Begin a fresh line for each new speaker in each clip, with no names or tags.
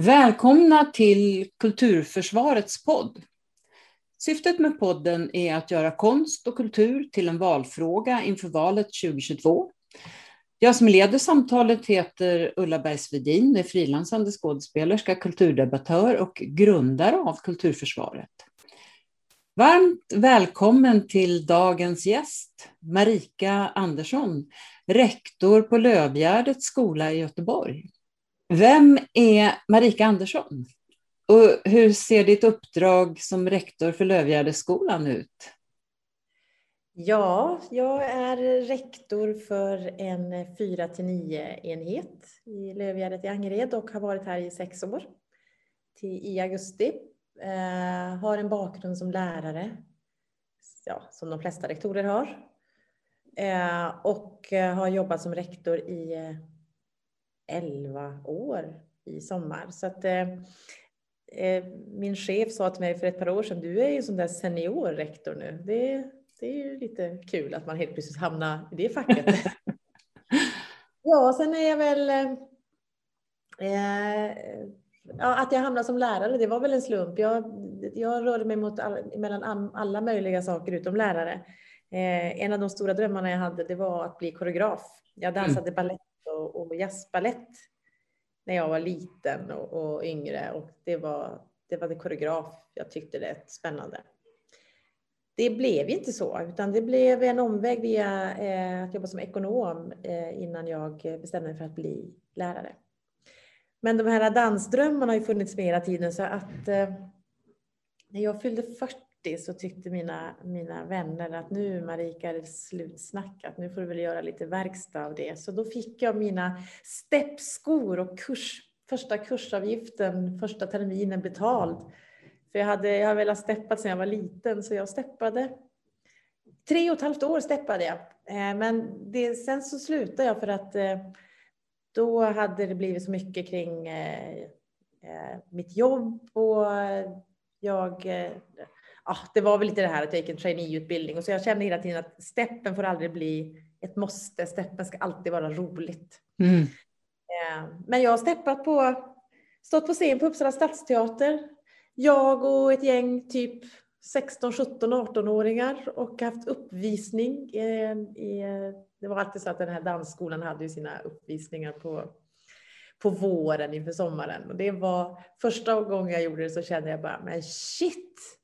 Välkomna till Kulturförsvarets podd. Syftet med podden är att göra konst och kultur till en valfråga inför valet 2022. Jag som leder samtalet heter Ulla Bergsvedin, är frilansande skådespelerska, kulturdebattör och grundare av Kulturförsvaret. Varmt välkommen till dagens gäst, Marika Andersson, rektor på Lövgärdets skola i Göteborg. Vem är Marika Andersson? Och hur ser ditt uppdrag som rektor för Lövgärdesskolan ut?
Ja, jag är rektor för en 4 9 enhet i Lövgärdet i Angered och har varit här i sex år till, i augusti. Eh, har en bakgrund som lärare, ja, som de flesta rektorer har. Eh, och eh, har jobbat som rektor i eh, 11 år i sommar. Så att, eh, eh, min chef sa till mig för ett par år sedan, du är ju sån där seniorrektor nu. Det, det är ju lite kul att man helt plötsligt hamnar i det facket. ja, sen är jag väl... Eh, ja, att jag hamnade som lärare, det var väl en slump. Jag, jag rörde mig mot all, mellan alla möjliga saker utom lärare. Eh, en av de stora drömmarna jag hade, det var att bli koreograf. Jag dansade mm. balett och, och jazzbalett när jag var liten och, och, yngre och det var, det var det koreograf jag tyckte det spännande. Det blev inte så, utan det blev en omväg via eh, att jobba som ekonom eh, innan jag bestämde mig för att bli lärare. Men de här dansdrömmarna har ju funnits med hela tiden så att eh, när jag fyllde 40 så tyckte mina, mina vänner att nu Marika är det slutsnackat, nu får du väl göra lite verkstad av det. Så då fick jag mina steppskor och kurs, första kursavgiften första terminen betald. För jag hade, jag hade velat steppa sedan jag var liten så jag steppade. Tre och ett halvt år steppade jag. Eh, men det, sen så slutade jag för att eh, då hade det blivit så mycket kring eh, mitt jobb och jag ja, det var väl lite det här att jag gick en traineeutbildning och så jag kände hela tiden att steppen får aldrig bli ett måste. Steppen ska alltid vara roligt. Mm. Eh, men jag har steppat på, stått på scen på Uppsala stadsteater. Jag och ett gäng typ 16, 17, 18-åringar och haft uppvisning. I, det var alltid så att den här dansskolan hade ju sina uppvisningar på, på våren inför sommaren. Och det var första gången jag gjorde det så kände jag bara, men shit!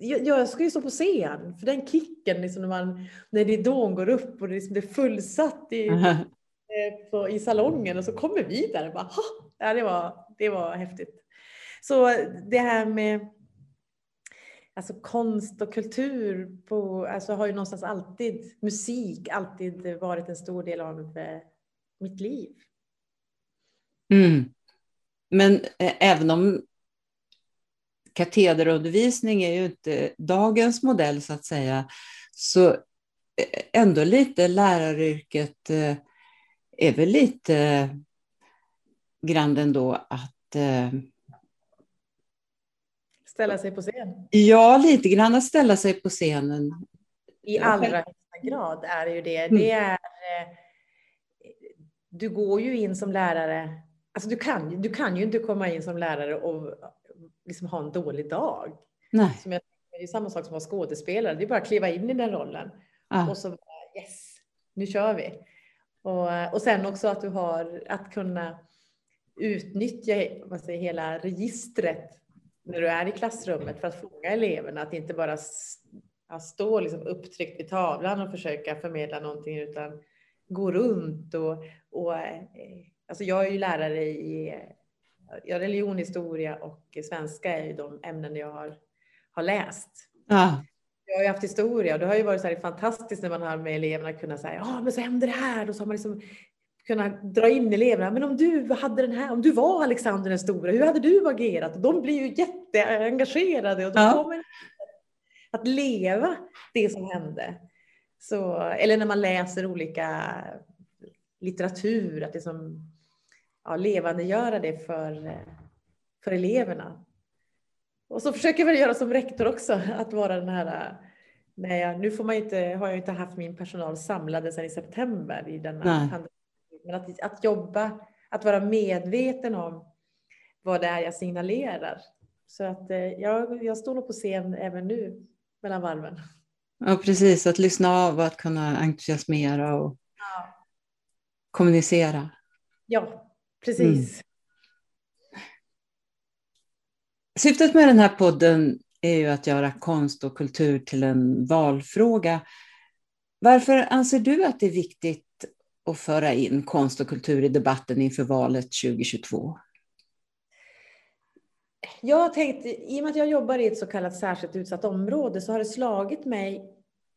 Jag ska ju stå på scen, för den kicken liksom när, man, när ridån går upp och det, liksom, det är fullsatt i, eh, på, i salongen och så kommer vi där och bara, ha! Ja, det, var, det var häftigt. Så det här med alltså konst och kultur på, alltså har ju någonstans alltid, musik alltid varit en stor del av eh, mitt liv.
Mm. Men eh, även om katederundervisning är ju inte dagens modell så att säga, så eh, ändå lite läraryrket eh, är väl lite grann ändå att eh,
Ställa sig på scen?
Ja, lite grann att ställa sig på scenen.
I allra högsta grad är det ju det. Mm. det är, du går ju in som lärare, alltså du kan, du kan ju inte komma in som lärare och liksom ha en dålig dag. Nej. Som jag, det är samma sak som att vara skådespelare, det är bara att kliva in i den rollen. Ah. Och så yes, nu kör vi. Och, och sen också att du har att kunna utnyttja vad säger, hela registret när du är i klassrummet för att fånga eleverna. Att inte bara stå liksom upptryckt vid tavlan och försöka förmedla någonting utan gå runt och, och eh, alltså jag är ju lärare i ja, religion, och svenska är ju de ämnen jag har, har läst. Ja. Jag har ju haft historia och det har ju varit så här fantastiskt när man har med eleverna kunnat säga, ja men så hände det här och så har man liksom kunnat dra in eleverna. Men om du hade den här, om du var Alexander den stora, hur hade du agerat? Och de blir ju jätteengagerade och de ja. kommer att leva det som hände. Så, eller när man läser olika litteratur, att det som ja, levandegöra det för, för eleverna. Och så försöker jag göra som rektor också, att vara den här Nej, jag, nu får man inte, har jag inte haft min personal samlade sedan i september i denna pandemi. Men att, att jobba, att vara medveten om vad det är jag signalerar. Så att eh, jag, jag står nog på scen även nu mellan varven.
Ja, precis. Att lyssna av och att kunna entusiasmera och ja. kommunicera.
Ja, precis. Mm.
Syftet med den här podden är ju att göra konst och kultur till en valfråga. Varför anser du att det är viktigt att föra in konst och kultur i debatten inför valet 2022?
Jag har tänkt, i och med att jag jobbar i ett så kallat särskilt utsatt område så har det slagit mig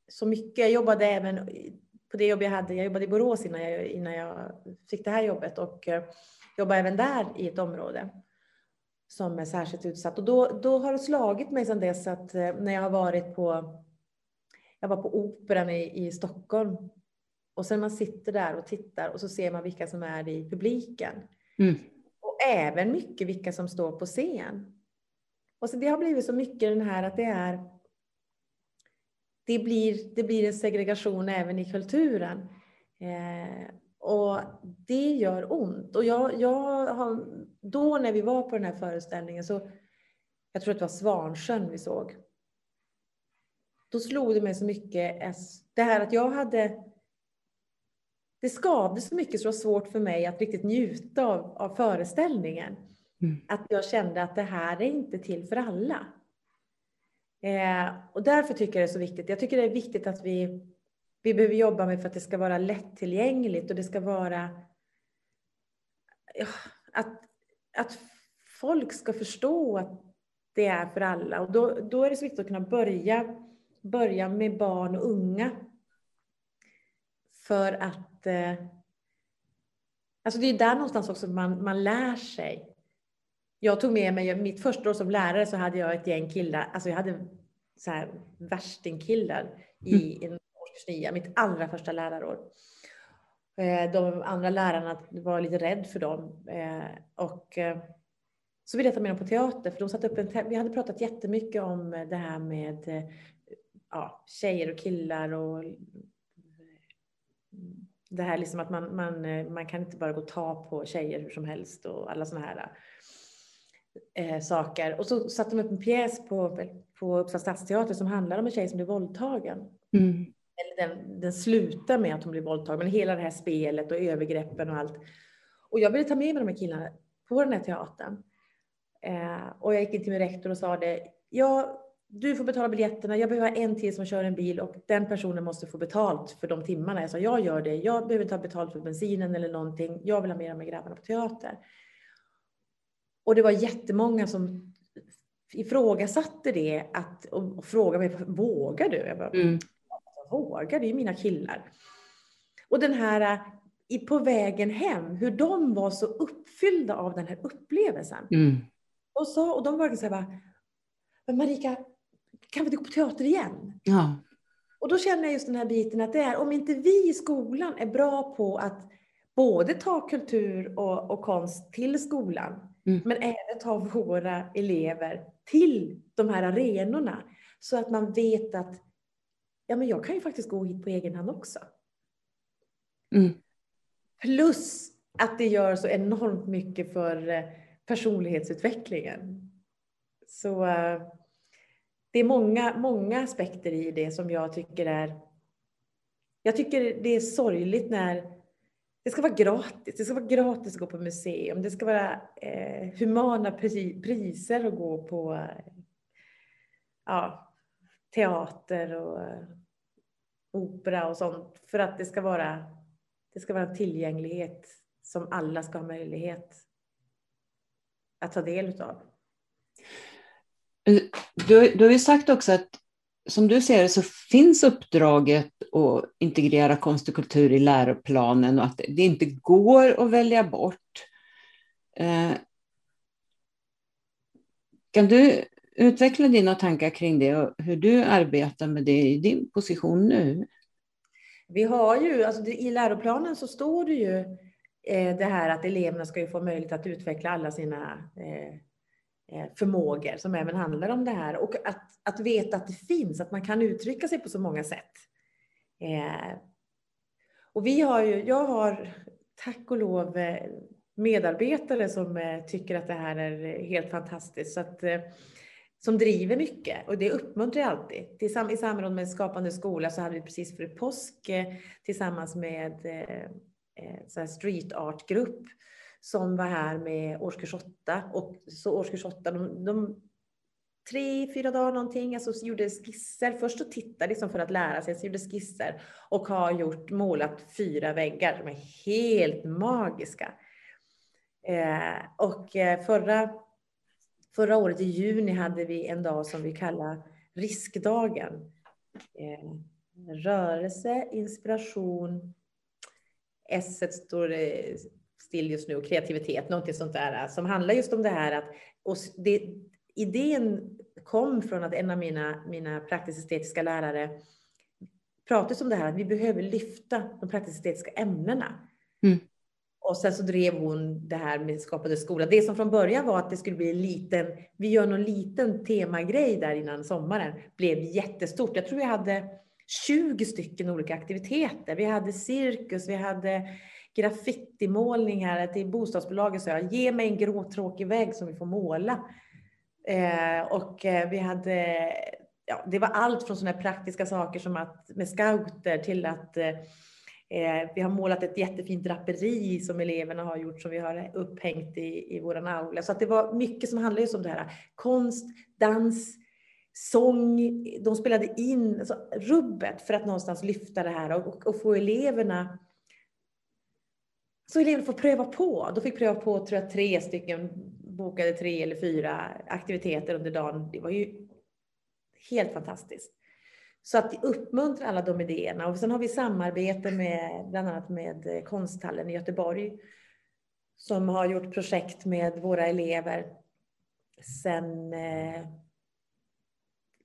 så mycket. Jag jobbade även på det jobb jag hade, jag jobbade i Borås innan jag, innan jag fick det här jobbet och eh, jobbade även där i ett område som är särskilt utsatt. Och då, då har det slagit mig sedan dess att eh, när jag har varit på, jag var på Operan i, i Stockholm och sen man sitter där och tittar och så ser man vilka som är i publiken. Mm. Och även mycket vilka som står på scen. Och så det har blivit så mycket den här att det är det blir, det blir en segregation även i kulturen. Eh, och det gör ont. Och jag, jag har, då när vi var på den här föreställningen så, jag tror att det var Svansjön vi såg. Då slog det mig så mycket, det här att jag hade det skavde så mycket så det var svårt för mig att riktigt njuta av, av föreställningen. Mm. Att jag kände att det här är inte till för alla. Eh, och därför tycker jag det är så viktigt. Jag tycker det är viktigt att vi, vi behöver jobba med för att det ska vara lättillgängligt och det ska vara ja, att, att folk ska förstå att det är för alla. Och då, då är det så viktigt att kunna börja, börja med barn och unga. För att eh, Alltså det är där någonstans också man, man lär sig jag tog med mig, mitt första år som lärare så hade jag ett gäng killar, alltså jag hade så här värstingkillar i mm. en årskurs 9, mitt allra första lärarår. Eh, de andra lärarna var lite rädd för dem. Eh, och eh, så ville jag ta med dem på teater, för de satte upp en Vi hade pratat jättemycket om det här med ja, tjejer och killar och det här liksom att man, man, man kan inte bara gå och ta på tjejer hur som helst och alla sådana här eh, saker. Och så satte de upp en pjäs på, på Uppsala stadsteater som handlar om en tjej som blir våldtagen. Mm. Eller den, den slutar med att hon blir våldtagen, men hela det här spelet och övergreppen och allt. Och jag ville ta med mig de här killarna på den här teatern. Eh, och jag gick in till min rektor och sa det. Ja, du får betala biljetterna. Jag behöver en till som kör en bil och den personen måste få betalt för de timmarna. Jag sa, jag gör det. Jag behöver ha betalt för bensinen eller någonting. Jag vill ha med de här grabbarna på teater. Och det var jättemånga som ifrågasatte det att, och frågade mig, vågar du? Jag bara, mm. vågar, det är ju mina killar. Och den här, på vägen hem, hur de var så uppfyllda av den här upplevelsen. Mm. Och, så, och de var så här, men Marika, kan vi inte gå på teater igen? Ja. Och då känner jag just den här biten att det är, om inte vi i skolan är bra på att både ta kultur och, och konst till skolan, Mm. Men även ta våra elever till de här arenorna så att man vet att ja, men jag kan ju faktiskt gå hit på egen hand också. Mm. Plus att det gör så enormt mycket för eh, personlighetsutvecklingen. Så uh, det är många, många aspekter i det som jag tycker är... Jag tycker det är sorgligt när det ska vara gratis. Det ska vara gratis att gå på museum. Det ska vara eh, humana priser att gå på eh, ja, teater och eh, opera och sånt. För att det ska vara, det ska vara en tillgänglighet som alla ska ha möjlighet att ta del av.
Eh, du, du har ju sagt också att som du ser det så finns uppdraget att integrera konst och kultur i läroplanen och att det inte går att välja bort. Eh, kan du utveckla dina tankar kring det och hur du arbetar med det i din position nu?
Vi har ju, alltså i läroplanen så står det ju eh, det här att eleverna ska få möjlighet att utveckla alla sina eh, Eh, förmågor som även handlar om det här och att, att veta att det finns, att man kan uttrycka sig på så många sätt. Eh, och vi har ju, jag har tack och lov, eh, medarbetare som eh, tycker att det här är helt fantastiskt. Så att, som driver mycket och det uppmuntrar jag alltid. I samråd med Skapande skola så hade vi precis för påsk tillsammans med så street art-grupp som var här med årskurs 8. Och så årskurs 8, de, de tre, fyra dagar någonting, alltså gjorde skisser. Först så tittade liksom för att lära sig, så gjorde skisser och har gjort, målat fyra väggar som är helt magiska. Eh, och eh, förra, förra året i juni hade vi en dag som vi kallar riskdagen. Eh, rörelse, inspiration, S står det still just nu och kreativitet, någonting sånt där som handlar just om det här att och det, idén kom från att en av mina, mina praktiskt estetiska lärare pratade om det här att vi behöver lyfta de praktiskt estetiska ämnena. Mm. Och sen så drev hon det här med Skapande skola. Det som från början var att det skulle bli en liten, vi gör någon liten temagrej där innan sommaren, blev jättestort. Jag tror vi hade 20 stycken olika aktiviteter. Vi hade cirkus, vi hade graffitimålningar till bostadsbolaget sa jag, ge mig en grå tråkig vägg som vi får måla. Eh, och eh, vi hade, ja, det var allt från sådana praktiska saker som att med scouter till att eh, eh vi har målat ett jättefint draperi som eleverna har gjort som vi har upphängt i, i våran aula. Så att det var mycket som handlade just om det här. Konst, dans, sång. De spelade in alltså, rubbet för att någonstans lyfta det här och, och få eleverna så eleverna får pröva på. De fick pröva på tror jag, tre stycken, bokade tre eller fyra aktiviteter under dagen. Det var ju helt fantastiskt. Så att uppmuntra alla de idéerna. Och sen har vi samarbete med bland annat med Konsthallen i Göteborg som har gjort projekt med våra elever sen eh,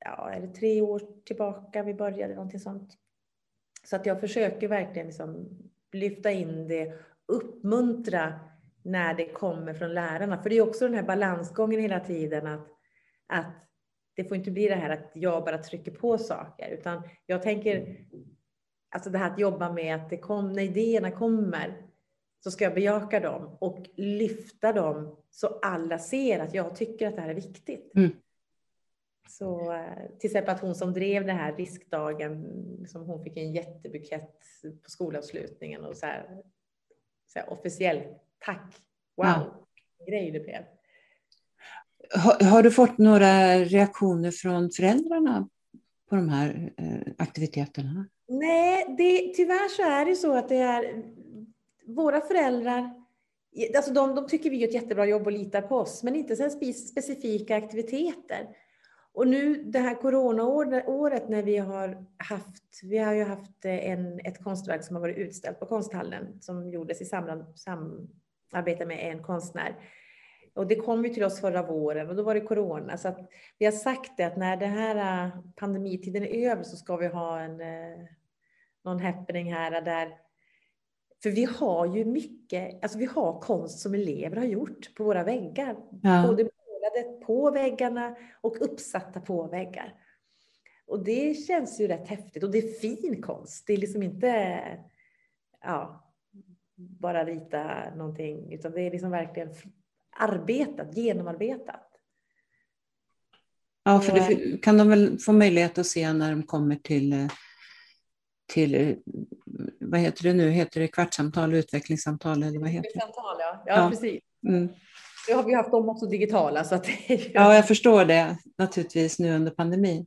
ja, är det tre år tillbaka vi började, någonting sånt. Så att jag försöker verkligen liksom lyfta in det uppmuntra när det kommer från lärarna. För det är också den här balansgången hela tiden att, att det får inte bli det här att jag bara trycker på saker, utan jag tänker, alltså det här att jobba med att det kom, när idéerna kommer, så ska jag bejaka dem och lyfta dem så alla ser att jag tycker att det här är viktigt. Mm. Så eh, till exempel att hon som drev den här riskdagen, som hon fick en jättebukett på skolavslutningen och så här, så här, officiell tack. Wow, ja. grej det blev.
Har, har, du fått några reaktioner från föräldrarna på de här eh, aktiviteterna?
Nej, det, tyvärr så är det så att det är våra föräldrar Alltså de, de tycker vi gör ett jättebra jobb och litar på oss, men inte specifika aktiviteter. Och nu det här coronaåret när vi har haft, vi har ju haft en, ett konstverk som har varit utställt på konsthallen som gjordes i samarbete med en konstnär. Och det kom ju till oss förra våren och då var det corona. Så att vi har sagt det att när den här äh, pandemitiden är över så ska vi ha en, äh, någon happening här där för vi har ju mycket, alltså vi har konst som elever har gjort på våra väggar. Ja. Både målade på väggarna och uppsatta på väggar. Och det känns ju rätt häftigt och det är fin konst. Det är liksom inte ja, bara rita någonting utan det är liksom verkligen arbetat, genomarbetat.
Ja, för det kan de väl få möjlighet att se när de kommer till, till vad heter det nu, heter det kvartssamtal, utvecklingssamtal eller vad heter det?
Ja. ja, ja. precis. Mm. Nu har vi haft dem också digitala. Så att
Ja, jag förstår det naturligtvis nu under pandemin.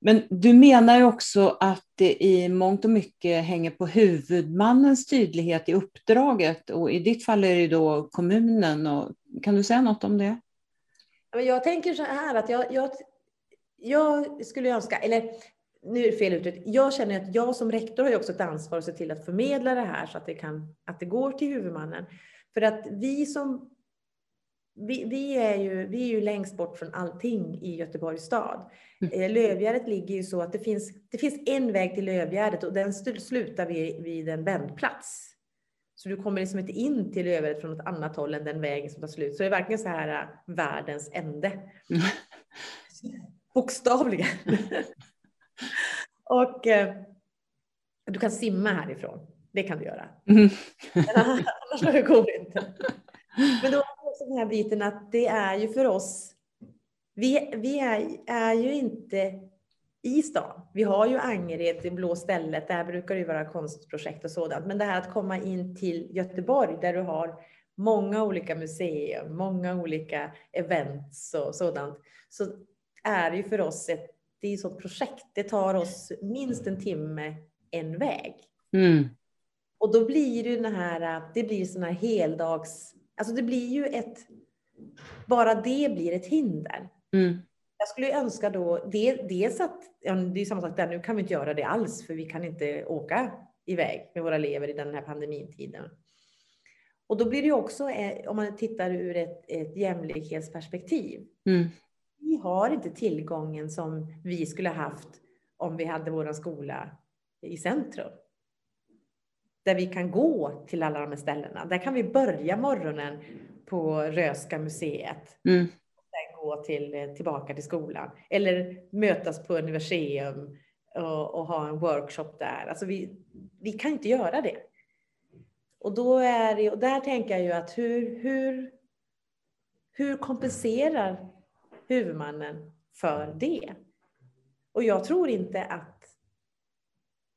Men du menar ju också att det i mångt och mycket hänger på huvudmannens tydlighet i uppdraget och i ditt fall är det då kommunen. Och, kan du säga något om det?
Jag tänker så här att jag, jag, jag skulle önska, eller nu är det fel uttryckt, jag känner att jag som rektor har ju också ett ansvar att se till att förmedla det här så att det, kan, att det går till huvudmannen. För att vi som vi, vi, är ju, vi är ju längst bort från allting i Göteborgs stad. Mm. Eh, Lövgärdet ligger ju så att det finns, det finns en väg till Lövgärdet och den slutar vid, vid en vändplats. Så du kommer liksom inte in till Lövgärdet från något annat håll än den vägen som tar slut. Så det är verkligen så här äh, världens ände. Mm. Bokstavligen. och eh, du kan simma härifrån. Det kan du göra. Mm. Annars det går inte. Men då är också den här biten att det är ju för oss, vi, vi är, är ju inte i stan. Vi har ju Angered, det blå stället, där brukar det ju vara konstprojekt och sådant. Men det här att komma in till Göteborg där du har många olika museer, många olika events och sådant, så är det ju för oss ett, det är ett projekt. Det tar oss minst en timme en väg. Mm. Och då blir det den här, det blir såna här heldags, alltså det blir ju ett, bara det blir ett hinder. Mm. Jag skulle önska då, dels att, ja, det är samma sak där, nu kan vi inte göra det alls, för vi kan inte åka iväg med våra elever i den här pandemitiden. Och då blir det också, eh, om man tittar ur ett, ett jämlikhetsperspektiv. Mm. Vi har inte tillgången som vi skulle haft om vi hade vår skola i centrum. Där vi kan gå till alla de här ställena. Där kan vi börja morgonen på Röska museet. Mm. Och gå till, tillbaka till skolan. Eller mötas på Universium och, och ha en workshop där. Alltså vi, vi kan inte göra det. Och, då är det, och där tänker jag ju att hur, hur, hur kompenserar huvudmannen för det? Och jag tror inte att,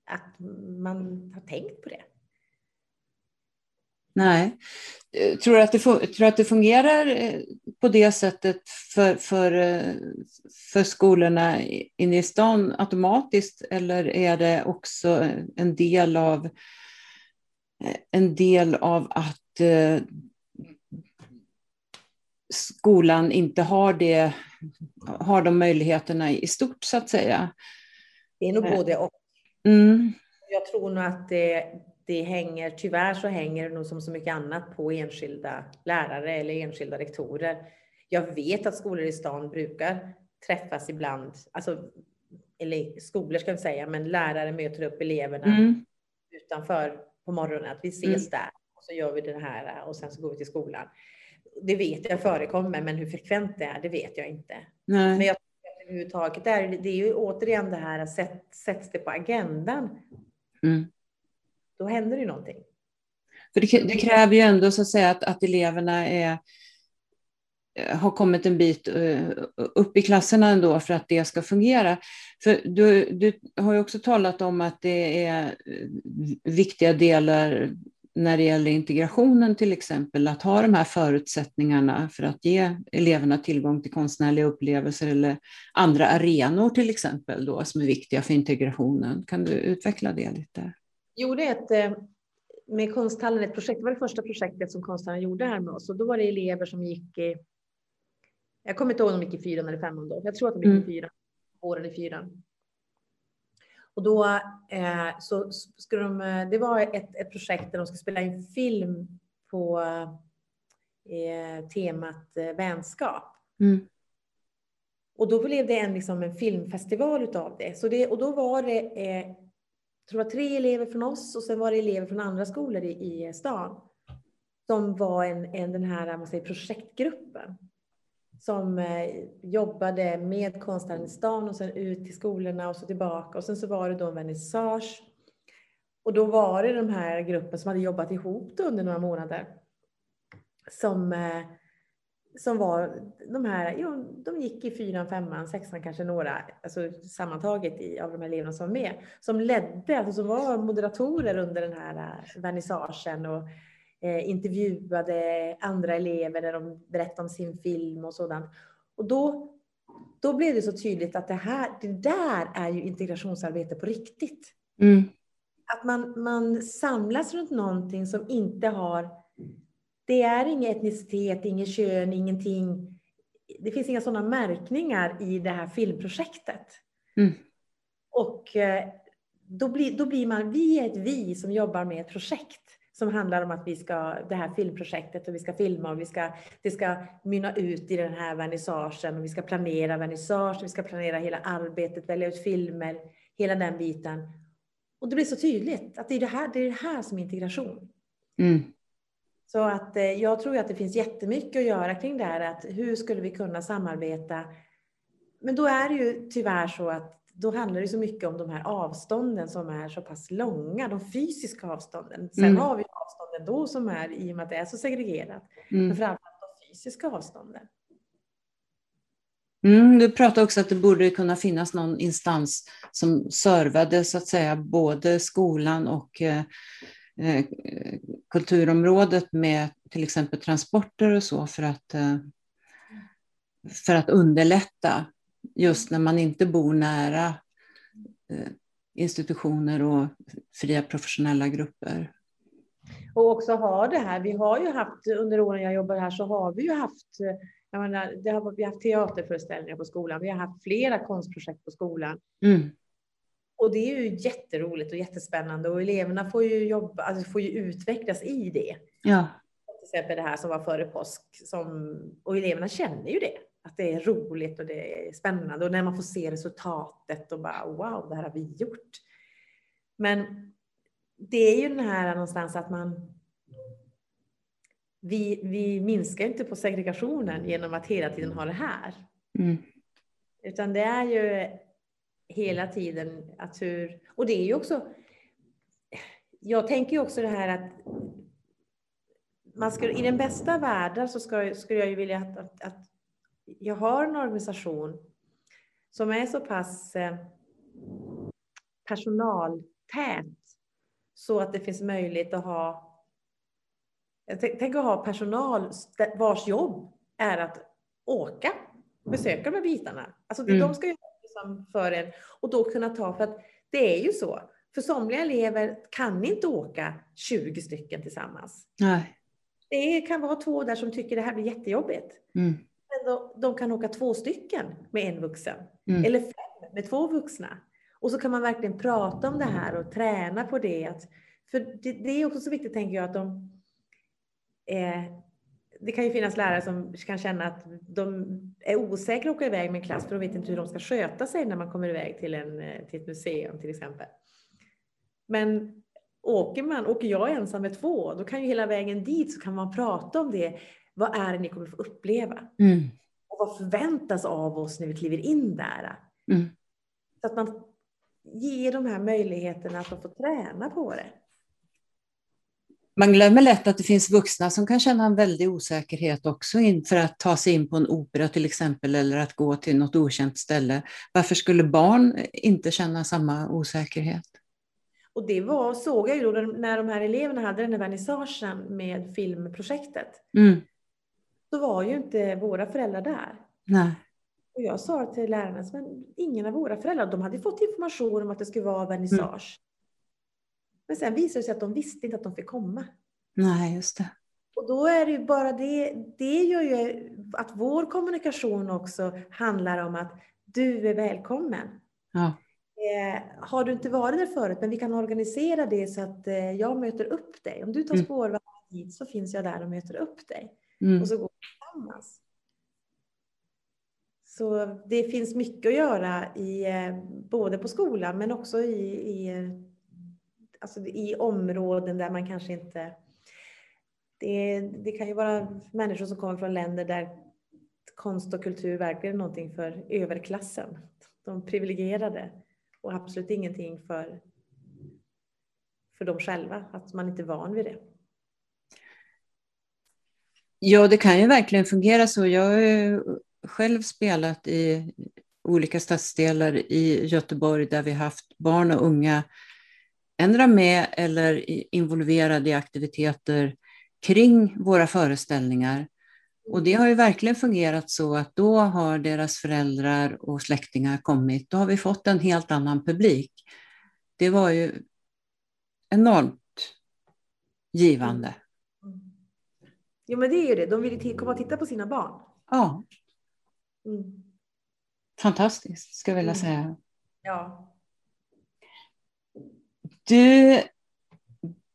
att man har tänkt på det.
Nej. Tror du att det, tror att det fungerar eh, på det sättet för, för, eh, för skolorna inne i stan automatiskt eller är det också en del av en del av att eh, skolan inte har, det, har de möjligheterna i stort så att säga.
Det är nog eh, både och. Mm. Jag tror nog att det, det hänger, tyvärr så hänger det nog som så mycket annat på enskilda lärare eller enskilda rektorer. Jag vet att skolor i stan brukar träffas ibland, alltså, eller skolor ska vi säga, men lärare möter upp eleverna mm. utanför på morgonen, att vi ses mm. där och så gör vi det här och sen så går vi till skolan. Det vet jag förekommer, men hur frekvent det är, det vet jag inte. Nej. Men jag tror att överhuvudtaget är det är ju återigen det här sätt, sätts det på agendan. Mm. Då händer det någonting.
För det, det, kräver ju ändå så att säga att, att eleverna är, har kommit en bit eh, upp i klasserna ändå för att det ska fungera. För du, du har ju också talat om att det är eh, viktiga delar när det gäller integrationen till exempel, att ha de här förutsättningarna för att ge eleverna tillgång till konstnärliga upplevelser eller andra arenor till exempel då, som är viktiga för integrationen. Kan du utveckla det lite?
Är ett, eh, med konsthallen ett projekt, det var det första projektet som konsthallen gjorde här med oss och då var det elever som gick i, jag kommer inte ihåg om de gick i fyran eller femman då, jag tror att de gick i mm. fyran åren i fyran. Och då eh, så skulle de, eh, det var ett, ett projekt där de skulle spela in film på eh, temat eh, vänskap. Mm. Och då blev det en, liksom, en filmfestival utav det. Så det. Och då var det, det var tre elever från oss och sen var det elever från andra skolor i, i stan. Som var en, en, den här man säger, projektgruppen som eh, jobbade med konstnären i stan och sen ut till skolorna och så tillbaka. Och sen så var det då en vernissage. Och då var det de här gruppen som hade jobbat ihop under några månader. Som, eh, som var de här, jo, de gick i fyran, femman, sexan kanske några, alltså sammantaget i, av de här eleverna som var med. Som ledde, alltså som var moderatorer under den här eh, vernissagen och eh, intervjuade andra elever när de berättade om sin film och sådant. Och då, då blev det så tydligt att det här, det där är ju integrationsarbete på riktigt. Mm. Att man, man samlas runt någonting som inte har, det är ingen etnicitet, ingen kön, ingenting. Det finns inga sådana märkningar i det här filmprojektet. Mm. Och eh, då blir, då blir man, vi är ett vi som jobbar med ett projekt som handlar om att vi ska, det här filmprojektet och vi ska filma och vi ska, det ska mynna ut i den här vernissagen och vi ska planera vernissage, vi ska planera hela arbetet, välja ut filmer, hela den biten. Och det blir så tydligt att det är det här, det är det här som är integration. Mm. Så att eh, jag tror att det finns jättemycket att göra kring det här, att hur skulle vi kunna samarbeta? Men då är det ju tyvärr så att då handlar det så mycket om de här avstånden som är så pass långa, de fysiska avstånden. Sen
Mm.
har vi avstånden då som är i och med att det är så segregerat.
Mm.
Men framförallt de fysiska avstånden.
Mm, du pratade också att det borde kunna finnas någon instans som servade så att säga både skolan och eh, kulturområdet med till exempel transporter och så för att, eh, för att underlätta just när man inte bor nära eh, institutioner och fria professionella grupper.
Och också ha det här. Vi har ju haft under åren jag jobbar här så har vi ju haft eh, jag menar, det har, vi har haft teaterföreställningar på skolan. Vi har haft flera konstprojekt på skolan.
Mm.
Och det är ju jätteroligt och jättespännande och eleverna får ju jobba, alltså får ju utvecklas i det.
Ja.
Till exempel det här som var före påsk. Som, och eleverna känner ju det. Att det är roligt och det är spännande. Och när man får se resultatet och bara wow, det här har vi gjort. Men det är ju den här någonstans att man vi, vi minskar inte på segregationen genom att hela tiden ha det här.
Mm.
Utan det är ju hela tiden att hur, och det är ju också, jag tänker ju också det här att man ska, i den bästa världen så ska, skulle jag ju vilja att, att, att jag har en organisation som är så pass eh, personaltät så att det finns möjlighet att ha Tänk att ha personal vars jobb är att åka besöka de här bitarna. Alltså
Mm.
de ska göra liksom för en och då kunna ta, för att det är ju så. För somliga elever kan inte åka 20 stycken tillsammans.
Nej.
Det kan vara två där som tycker det här blir jättejobbigt.
Mm.
Men då, de kan åka två stycken med en vuxen.
Mm.
Eller fem med två vuxna. Och så kan man verkligen prata om det här och träna på det. För det, det är också så viktigt tänker jag att de eh, det kan ju finnas lärare som kan känna att de är osäkra att åka iväg med en klass för de vet inte hur de ska sköta sig när man kommer iväg till, en, eh, till ett museum till exempel. Men åker man, åker jag ensam med två, då kan ju hela vägen dit så kan man prata om det. Vad är det ni kommer få uppleva?
Mm.
Och vad förväntas av oss när vi kliver in där?
Mm.
Så att man ger de här möjligheterna att de får träna på det.
Man glömmer lätt att det finns vuxna som kan känna en väldig osäkerhet också inför att ta sig in på en opera till exempel eller att gå till något okänt ställe. Varför skulle barn inte känna samma osäkerhet?
Och det var, såg jag ju då när de här eleverna hade den här vernissagen med filmprojektet.
Mm.
Då var ju inte våra föräldrar där.
Nej.
Och jag sa till lärarna, men ingen av våra föräldrar, de hade fått information om att det skulle vara vernissage. Men sen visade det sig att de visste inte att de fick komma.
Nej, just det.
Och då är det ju bara det, det gör ju att vår kommunikation också handlar om att du är välkommen.
Ja.
Eh, har du inte varit där förut, men vi kan organisera det så att eh, jag möter upp dig. Om du tar
Mm.
spårvagn hit så finns jag där och möter upp dig.
Mm.
Och så går vi tillsammans. Så det finns mycket att göra i, eh, både på skolan men också i, i, alltså i områden där man kanske inte... Det, det kan ju vara människor som kommer från länder där konst och kultur verkligen är någonting för överklassen. De privilegierade. Och absolut ingenting för, för dem själva, att man inte är van vid det.
Ja, det kan ju verkligen fungera så. Jag har ju själv spelat i olika stadsdelar i Göteborg där vi haft barn och unga ändra med eller involverade i aktiviteter kring våra föreställningar. Och det har ju verkligen fungerat så att då har deras föräldrar och släktingar kommit. Då har vi fått en helt annan publik. Det var ju enormt givande.
Jo, men det är ju det. De vill komma och titta på sina barn.
Ja.
Mm.
Fantastiskt, ska jag vilja
Mm.
säga.
Ja.
Du,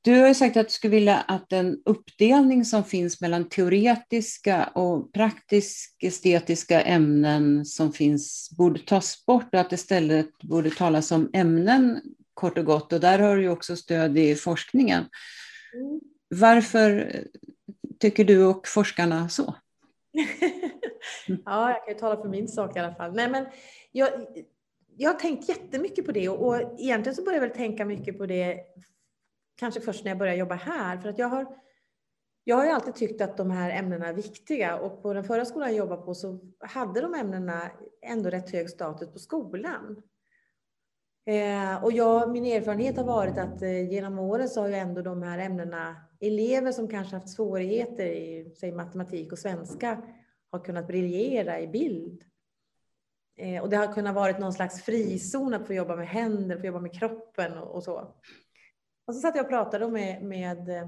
du har sagt att du skulle vilja att den uppdelning som finns mellan teoretiska och praktisk estetiska ämnen som finns borde tas bort och att istället borde talas om ämnen kort och gott. Och där har du också stöd i forskningen.
Mm.
Varför tycker du och forskarna så?
ja, jag kan ju tala för min sak i alla fall. Nej, men jag, jag har tänkt jättemycket på det och, och egentligen så började jag väl tänka mycket på det kanske först när jag började jobba här. För att jag har, jag har ju alltid tyckt att de här ämnena är viktiga och på den förra skolan jag jobbade på så hade de ämnena ändå rätt hög status på skolan. Eh, och jag, min erfarenhet har varit att eh, genom åren så har ju ändå de här ämnena, elever som kanske haft svårigheter i säg, matematik och svenska, har kunnat briljera i bild. Eh, och det har kunnat vara någon slags frizon att få jobba med händer, få jobba med kroppen och, och så. Och så satt jag och pratade med, med eh,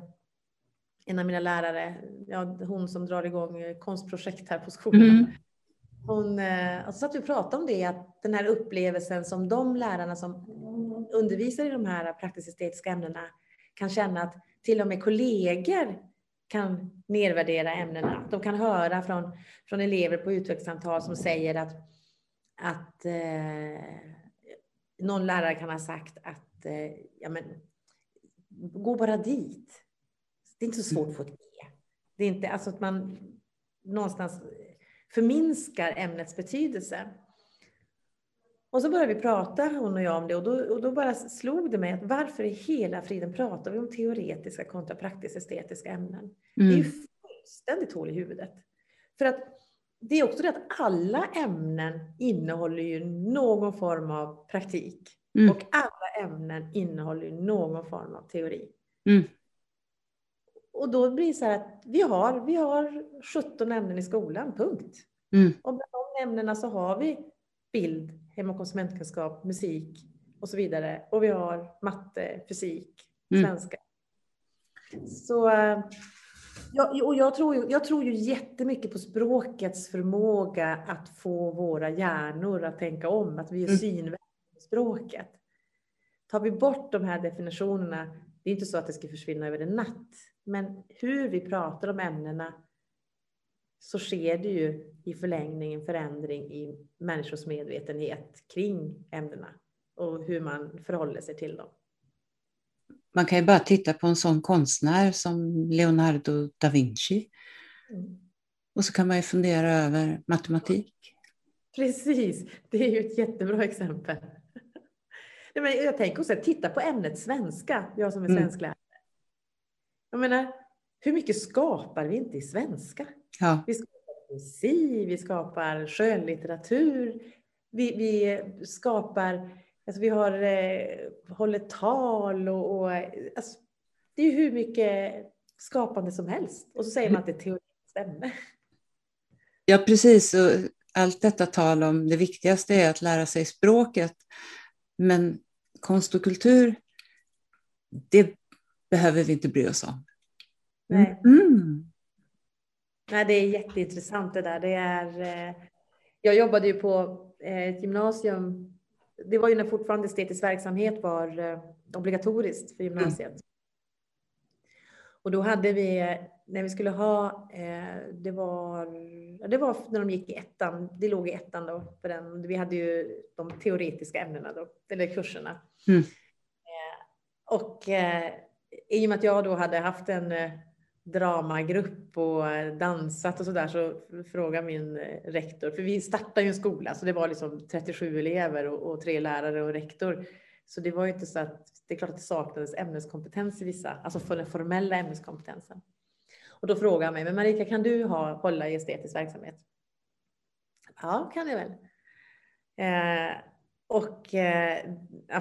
en av mina lärare, ja, hon som drar igång eh, konstprojekt här på skolan. Mm. Hon, eh, och så satt vi och pratade om det, att den här upplevelsen som de lärarna som undervisar i de här praktiskt estetiska ämnena kan känna att till och med kollegor kan nedvärdera ämnena. De kan höra från, från elever på utvecklingssamtal som säger att, att eh, någon lärare kan ha sagt att eh, ja, men, gå bara dit. Det är inte så svårt att få ett E. Det är inte alltså att man någonstans förminskar ämnets betydelse. Och så började vi prata, hon och jag, om det och då, och då bara slog det mig att varför i hela friden pratar vi om teoretiska kontra praktiskt estetiska ämnen? Mm. Det är ju mm. fullständigt hål i huvudet. För att det är också det att alla ämnen innehåller ju någon form av praktik. Mm. Och alla ämnen innehåller ju någon form av teori. Mm. Och då blir det så här att vi har, vi har 17 ämnen i skolan, punkt. Mm. Och bland de ämnena så har vi bild, hem och konsumentkunskap, musik och så vidare. Och vi har matte, fysik, mm. svenska. Så eh, ja, och jag, tror ju, jag tror ju jättemycket på språkets förmåga att få våra hjärnor att tänka om, att vi är mm. i språket. Tar vi bort de här definitionerna, det är inte så att det ska försvinna över en natt, men hur vi pratar om ämnena så sker det ju i förlängningen förändring i människors medvetenhet kring ämnena och hur man förhåller sig till dem.
Man kan ju bara titta på en sån konstnär som Leonardo da Vinci. Mm. Och så kan man ju fundera över matematik.
Precis, det är ju ett jättebra exempel. jag tänker också titta på ämnet svenska, jag som är mm. svensklärare. Jag menar, hur mycket skapar vi inte i svenska? Ja. Vi skapar poesi, vi skapar skönlitteratur, vi, vi skapar, alltså vi har, eh, håller tal och, och alltså, det är hur mycket skapande som helst. Och så säger man att det teoretiskt ämne.
Ja, precis. Och allt detta tal om det viktigaste är att lära sig språket. Men konst och kultur, det behöver vi inte bry oss om.
Nej. Mm. Nej, det är jätteintressant det där. Det är, eh, jag jobbade ju på eh, ett gymnasium. Det var ju när fortfarande estetisk verksamhet var eh, obligatoriskt för gymnasiet. Mm. Och då hade vi, när vi skulle ha, det var, det var när de gick i ettan, det låg i ettan då, för den, vi hade ju de teoretiska ämnena då, eller kurserna. Mm. Och i och med att jag då hade haft en dramagrupp och eh, dansat och så där så frågade min eh, rektor, för vi startade ju en skola så det var liksom 37 elever och, och, tre lärare och rektor. Så det var ju inte så att det är klart att det saknades ämneskompetens i vissa, alltså för den formella ämneskompetensen. Och då frågade han mig, men Marika kan du ha, hålla i estetisk verksamhet? Ja, kan jag väl. Eh, och eh,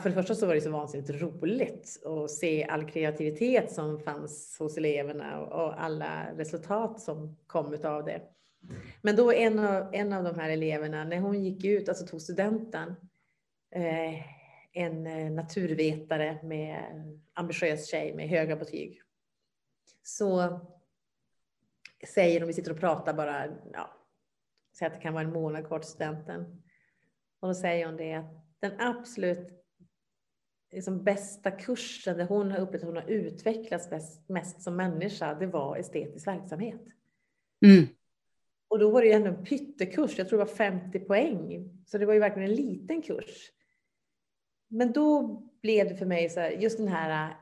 för det första så var det så vansinnigt roligt att se all kreativitet som fanns hos eleverna och alla resultat som kom av det. Men då en av, en av de här eleverna, när hon gick ut, alltså tog studenten, eh, en eh, naturvetare med ambitiös tjej med höga betyg, så säger de, vi sitter och pratar bara, ja, säg att det kan vara en månad kvar till studenten, och då säger hon det att den absolut liksom bästa kursen där hon har upplevt att hon har utvecklats bäst, mest som människa, det var estetisk verksamhet. Mm. Och då var det ju ändå en pyttekurs, jag tror det var 50 poäng. Så det var ju verkligen en liten kurs. Men då blev det för mig så här, just den här,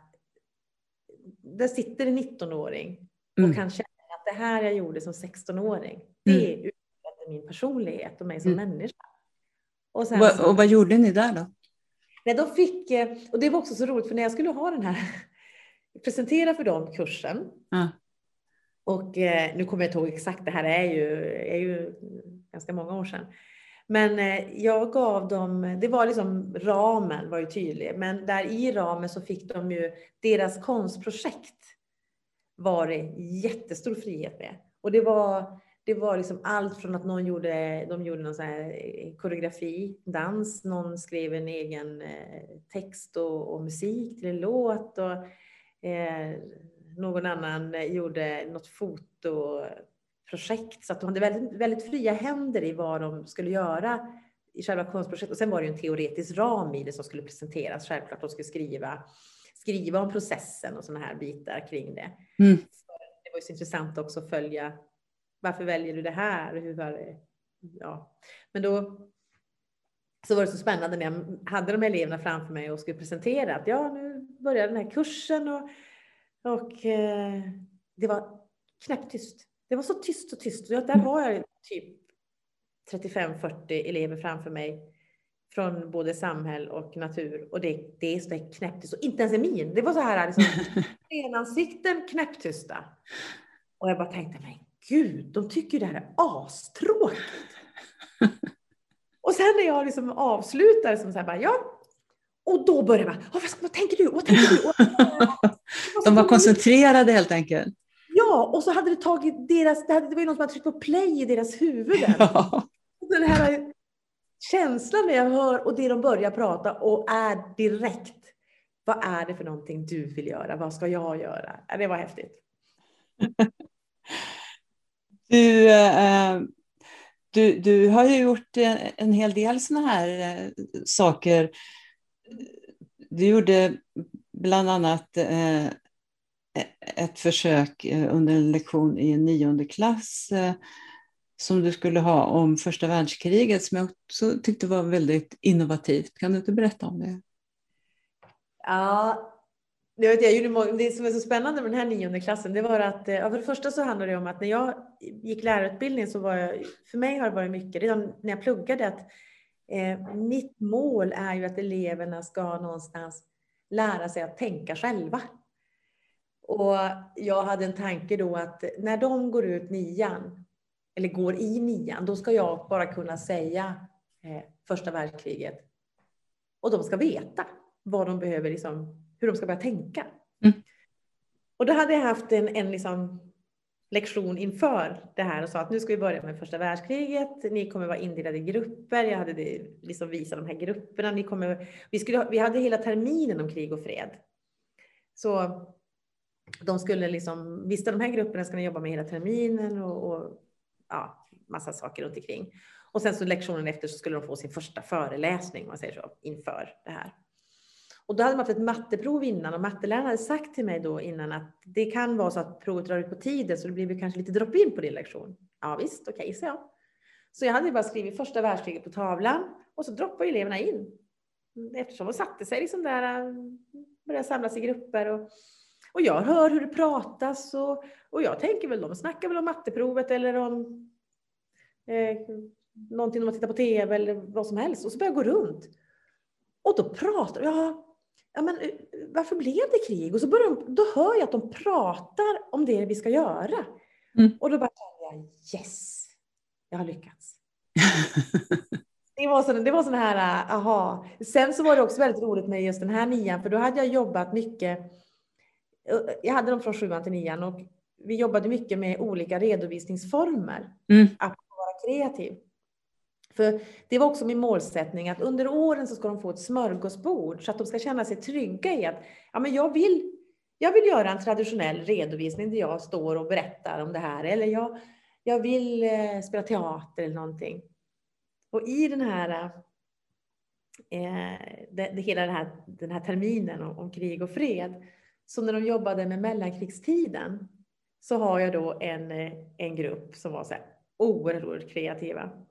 där sitter en 19-åring och mm. kan känna att det här jag gjorde som 16-åring, det mm. utvecklade min personlighet och mig som mm. människa.
Och, sen så, och vad gjorde ni där då?
Nej, de fick, eh, och det var också så roligt för när jag skulle ha den här, presentera för dem kursen. Mm. Och eh, nu kommer jag inte ihåg exakt, det här är ju, är ju ganska många år sedan. Men eh, jag gav dem, det var liksom ramen var ju tydlig, men där i ramen så fick de ju deras konstprojekt var det jättestor frihet med. Och det var, det var liksom allt från att någon gjorde, de gjorde någon sån här eh, koreografi, dans, någon skrev en egen eh, text och, och musik till en låt och eh, någon annan gjorde något fotoprojekt. Så att de hade väldigt, väldigt fria händer i vad de skulle göra i själva konstprojektet. Och sen var det ju en teoretisk ram i det som skulle presenteras. Självklart de skulle skriva, skriva om processen och sådana här bitar kring det. Mm. Det var ju så intressant också att följa varför väljer du det här? Hur var det? Ja. Men då så var det så spännande när jag hade de eleverna framför mig och skulle presentera att ja, nu börjar den här kursen och, och eh, det var knäpptyst. Det var så tyst och tyst. Och där har jag typ 35-40 elever framför mig från både samhälle och natur och det, det är så knäpptyst. Och inte ens en min. Det var så här liksom, ansikten knäpptysta. Och jag bara tänkte mig, gud, de tycker det här är astråkigt. och sen när jag liksom avslutar som så här bara, ja, och då börjar man, vad, vad tänker du? Vad tänker du?
de var koncentrerade helt enkelt.
Ja, och så hade det tagit deras, det, hade, det var ju någon som hade tryckt på play i deras huvuden. Ja. Den här känslan när jag hör och det de börjar prata och är direkt. Vad är det för någonting du vill göra? Vad ska jag göra? Det var häftigt.
Du, eh, du, du har ju gjort eh, en hel del sådana här eh, saker. Du gjorde bland annat ett försök under en lektion i en nionde klass som du skulle ha om första världskriget som jag också tyckte var väldigt innovativt. Kan du inte berätta om det?
Ja, jag vet, jag gjorde, det som är så spännande med den här nionde klassen, det var att, eh, ja, för det första så handlade det om att när jag gick lärarutbildning så var jag, för mig har det varit mycket, redan när jag pluggade, att eh, mitt mål är ju att eleverna ska någonstans lära sig att tänka själva. Och jag hade en tanke då att när de går ut nian, eller går i nian, då ska jag bara kunna säga eh, första världskriget. Och de ska veta vad de behöver liksom hur de ska börja tänka. Mm. Och då hade jag haft en, en liksom lektion inför det här och sa att nu ska vi börja med första världskriget. Ni kommer vara indelade i grupper. Jag hade liksom visat de här grupperna. Ni kommer, vi, skulle, vi hade hela terminen om krig och fred. Så de skulle liksom, visst de här grupperna ska ni jobba med hela terminen och, och ja, massa saker runt omkring. Och sen så lektionen efter så skulle de få sin första föreläsning, om man säger så, inför det här. Och då hade man haft ett matteprov innan och matteläraren hade sagt till mig då innan att det kan vara så att provet drar ut på tiden så det blir kanske lite drop-in på din lektion. Ja visst, okej, okay, så jag. Så jag hade bara skrivit första världskriget på tavlan och så droppade eleverna in. Eftersom de satte sig liksom där, började samlas i grupper och, och jag hör hur det pratas och, och jag tänker väl, de snackar väl om matteprovet eller om eh, någonting de har tittat på tv eller vad som helst och så börjar jag gå runt. Och då pratar jag, ja, men, eh, varför blev det krig? Och så börjar de, då hör jag att de pratar om det vi ska göra. Mm. Och då bara känner jag, yes, jag har lyckats. det var sån, det var sån här, eh, aha. Sen så var det också väldigt roligt med just den här nian, för då hade jag jobbat mycket. Eh, jag hade dem från sjuan till nian och vi jobbade mycket med olika redovisningsformer. Mm. Att vara kreativ. För det var också min målsättning att under åren så ska de få ett smörgåsbord så att de ska känna sig trygga i att ja, men jag, vill, jag vill göra en traditionell redovisning där jag står och berättar om det här eller jag, jag vill eh, spela teater eller någonting. Och i den här, eh, det, det, hela den här, den här terminen om, om krig och fred, så när de jobbade med mellankrigstiden så har jag då en, eh, en grupp som var så här oerhört kreativa.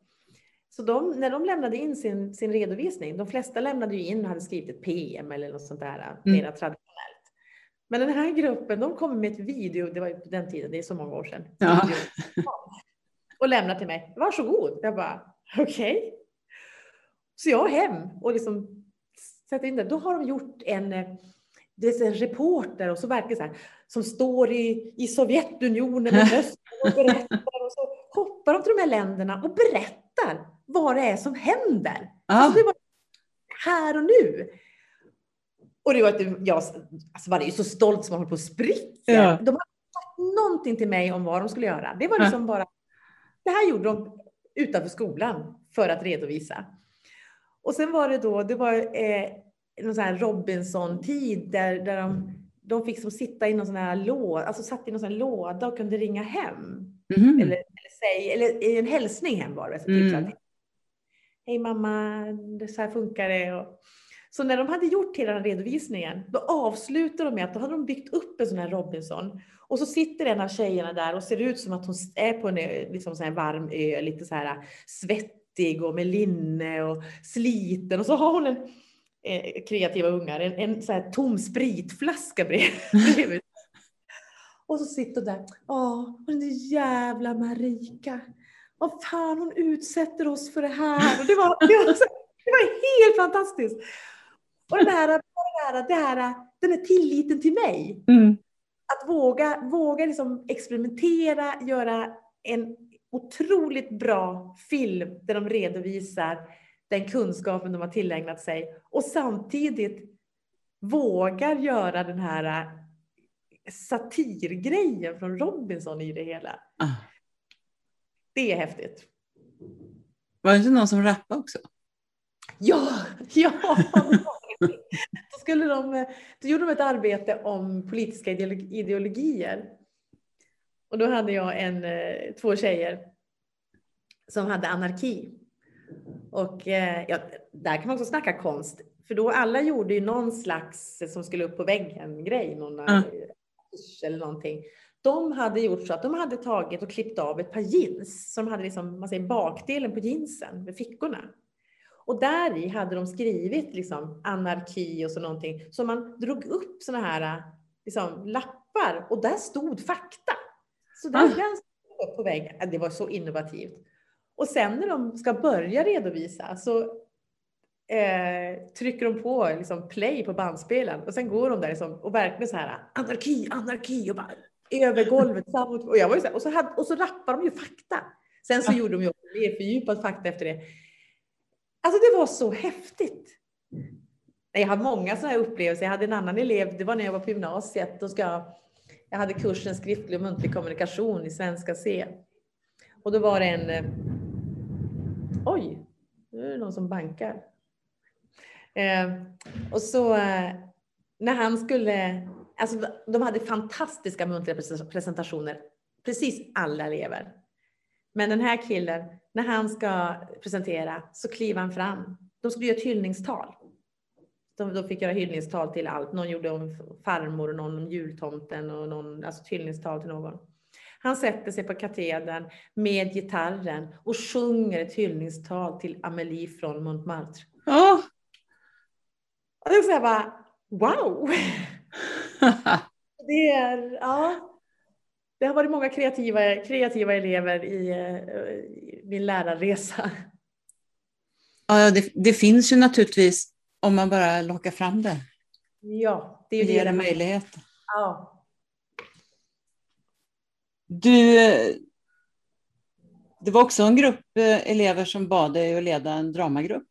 Så de, när de lämnade in sin, sin redovisning, de flesta lämnade ju in och hade skrivit ett PM eller något sånt där, mm. mera traditionellt. Men den här gruppen, de kom med ett video, det var ju på den tiden, det är så många år sedan, ja. och lämnade till mig. Varsågod. Jag bara, okej. Okay. Så jag hem och liksom sätter in det. Då har de gjort en, eh, det är en reporter och så verkar så här, som står i, i Sovjetunionen och berättar och så hoppar de till de här länderna och berättar vad det är som händer.
Ah.
Alltså det var här och nu. Och det var att jag alltså var ju så stolt som man höll på att spricka.
Ja.
De hade sagt någonting till mig om vad de skulle göra. Det var
Ja.
liksom bara, det här gjorde de utanför skolan för att redovisa. Och sen var det då, det var eh, någon sån här Robinson-tid där, där de, de fick som sitta i någon sån här låda, alltså satt i någon sån här låda och kunde ringa hem.
Mhm.
Eller, eller, säg, eller i en hälsning hem var det. Så typ
Mm.
Här, Hej mamma, det så här funkar det. Och, så när de hade gjort hela den redovisningen, då avslutade de med att då hade de byggt upp en sån här Robinson. Och så sitter en av tjejerna där och ser ut som att hon är på en liksom så här varm ö, lite så här svettig och med linne och sliten. Och så har hon en, eh, kreativa ungar, en, en så här tom spritflaska bredvid. Och så sitter hon där, ja, den där jävla Marika. Vad fan hon utsätter oss för det här. Och det, var, det, var, det var helt fantastiskt. Och den här, det här, det här, den här tilliten till mig.
Mm.
Att våga, våga liksom experimentera, göra en otroligt bra film där de redovisar den kunskapen de har tillägnat sig och samtidigt vågar göra den här äh, satirgrejen från Robinson i det hela.
Ah.
Det är häftigt.
Var det inte någon som rappade också?
Ja, ja. Då, skulle de, då gjorde de ett arbete om politiska ideolo- ideologier. Och då hade jag en, eh, två tjejer som hade anarki. Och eh, ja, där kan man också snacka konst. För då alla gjorde ju någon slags som skulle upp på väggen grej, någon affisch eller någonting. De hade gjort så att de hade tagit och klippt av ett par jeans. De hade liksom, man säger bakdelen på jeansen med fickorna. Och där i hade de skrivit liksom anarki och så någonting. Så man drog upp såna här liksom, lappar och där stod fakta. Så där
Ah.
den stod upp på väggen. Det var så innovativt. Och sen när de ska börja redovisa så eh, trycker de på liksom, play på bandspelaren och sen går de där liksom, och verkligen så här anarki, anarki och bara över golvet. Och, jag var ju så här, och, så hade, och så rappar de ju fakta. Sen så gjorde de ju mer fördjupad fakta efter det. Alltså det var så häftigt. Jag har många sådana här upplevelser. Jag hade en annan elev, det var när jag var på gymnasiet. Då ska jag, jag hade kursen skriftlig och muntlig kommunikation i svenska C. Och då var det en... eh, Oj, nu är det någon som bankar. Eh, och så eh, när han skulle... Alltså de hade fantastiska muntliga pres- presentationer. Precis alla elever. Men den här killen, när han ska presentera så kliver han fram. De skulle göra ett hyllningstal. De, de fick göra hyllningstal till allt. Någon gjorde om farmor, och någon om jultomten och någon, alltså ett hyllningstal till någon. Han sätter sig på katedern med gitarren och sjunger ett hyllningstal till Amélie från Montmartre.
Ja.
Och det är så här bara, wow! Det är, ja. Det har varit många kreativa, kreativa elever i, eh, i min lärarresa.
ja, det, det finns ju naturligtvis om man bara lockar fram det.
Ja, det är ju
Ger
det.
det möjlighet.
Ja.
Du, eh, det var också en grupp eh, elever som bad dig att leda en dramagrupp.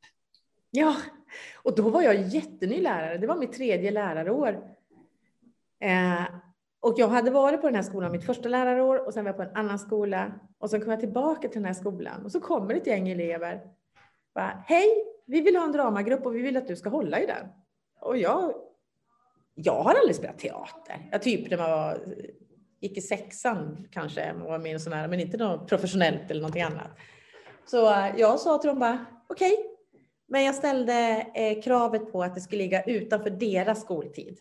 ja, och då var jag jätteny lärare. Det var mitt tredje lärarår. Eh, och jag hade varit på den här skolan mitt första lärarår och sen var jag på en annan skola. Och sen kom jag tillbaka till den här skolan och så kommer ett gäng elever. Bara, Hej, vi vill ha en dramagrupp och vi vill att du ska hålla i den. Och jag, jag har aldrig spelat teater. Jag typ när man var, gick i sexan kanske, man var med i en sån här, men inte något professionellt eller någonting annat. Så eh, jag sa till dem bara, okej. Men jag ställde eh, kravet på att det skulle ligga utanför deras skoltid.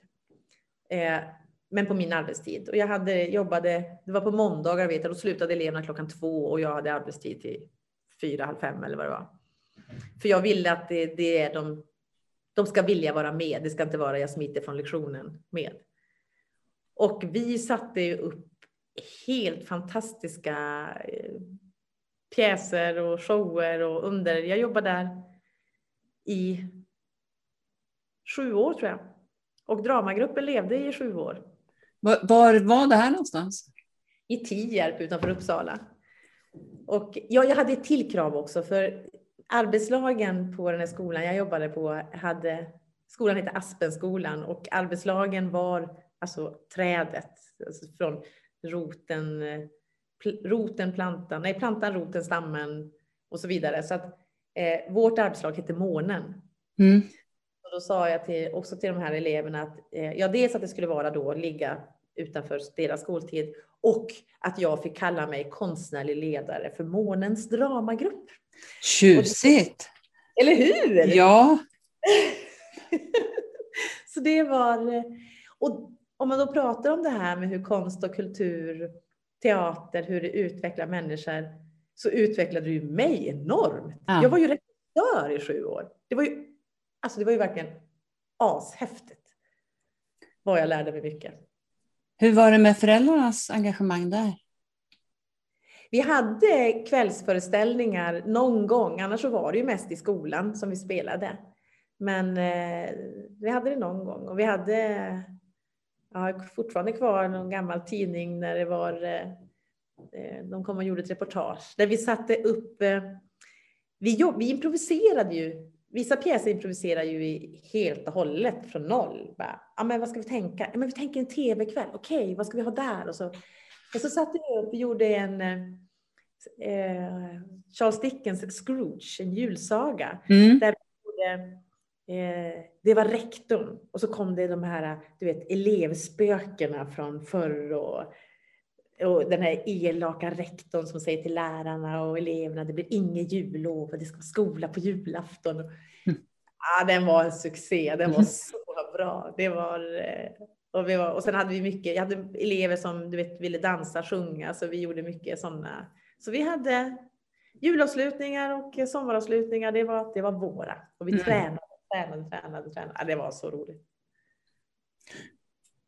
Eh, men på min arbetstid. Och jag hade, jobbade, det var på måndagar vet jag, då slutade eleverna klockan två och jag hade arbetstid till fyra, halv fem eller vad det var. För jag ville att det, det är de, de ska vilja vara med. Det ska inte vara jag smiter från lektionen med. Och vi satte ju upp helt fantastiska eh, pjäser och shower och under. Jag jobbade där i sju år tror jag. Och dramagruppen levde i sju år.
Var, var var det här någonstans?
I Tierp utanför Uppsala. Och ja, jag hade ett till krav också, för arbetslagen på den här skolan jag jobbade på hade, skolan hette Aspenskolan och arbetslagen var alltså trädet, alltså från roten, roten, plantan, nej plantan, roten, stammen och så vidare. Så att eh, vårt arbetslag hette Månen. Mm. Och då sa jag till, också till de här eleverna att eh, ja, dels att det skulle vara då ligga utanför deras skoltid och att jag fick kalla mig konstnärlig ledare för Månens dramagrupp.
Tjusigt!
Eller hur?
Ja.
så det var... Och om man då pratar om det här med hur konst och kultur, teater, hur det utvecklar människor, så utvecklade det ju mig enormt. Ja. Jag var ju regissör i sju år. Det var ju, alltså det var ju verkligen ashäftigt. Vad jag lärde mig mycket.
Hur var det med föräldrarnas engagemang där?
Vi hade kvällsföreställningar någon gång, annars så var det ju mest i skolan som vi spelade. Men eh, vi hade det någon gång och vi hade, jag har fortfarande kvar någon gammal tidning när det var, eh, eh de kom och gjorde ett reportage där vi satte upp, eh, vi, jobb, vi improviserade ju Vissa pjäser improviserar ju helt och hållet från noll. Bara, ja, men vad ska vi tänka? Ja, men vi tänker en tv-kväll. Okej, okay, vad ska vi ha där? Och så, och så satte vi upp, vi gjorde en eh, Charles Dickens Scrooge, en julsaga. Mm. Där gjorde, eh, det var rektorn och så kom det de här du vet, elevspökena från förr och och den här elaka rektorn som säger till lärarna och eleverna det blir inget jullov och det ska vara skola på julafton. Mm. Ja, den var en succé, den var så bra. Det var, eh, och, vi var, och sen hade vi mycket, jag hade elever som du vet, ville dansa, sjunga, så vi gjorde mycket sådana. Så vi hade julavslutningar och sommaravslutningar, det var, det var våra. Och vi mm. tränade, tränade, tränade, tränade. Ja, det var så roligt.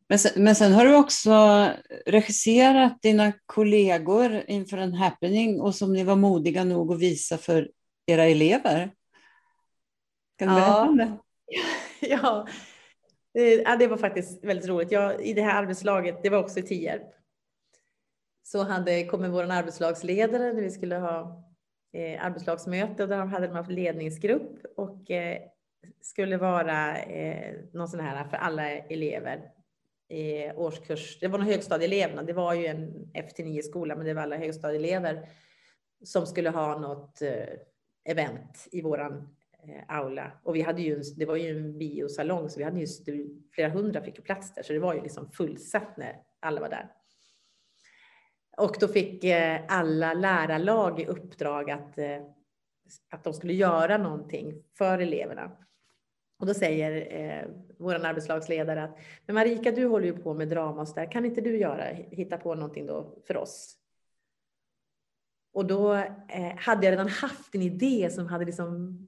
Men sen, men sen, har du också regisserat dina kollegor inför en happening och som ni var modiga nog att visa för era elever. Kan du berätta om det?
Ja, ja, det var faktiskt väldigt roligt. Jag, I det här arbetslaget, det var också i Tierp, så hade kommit vår arbetslagsledare när vi skulle ha eh, arbetslagsmöte och där hade de haft ledningsgrupp och eh, skulle vara eh, någon sån här för alla elever eh, årskurs. Det var nog högstadieeleverna. Det var ju en F-9 skola, men det var alla högstadieelever som skulle ha något eh, event i våran eh, aula. Och vi hade ju, det var ju en biosalong, så vi hade ju flera hundra fick plats där, så det var ju liksom fullsatt när alla var där. Och då fick eh, alla lärarlag i uppdrag att, eh, att de skulle göra någonting för eleverna. Och då säger eh, vår arbetslagsledare att men Marika, du håller ju på med drama och så där. Kan inte du göra, hitta på någonting då för oss? Och då eh, hade jag redan haft en idé som hade liksom,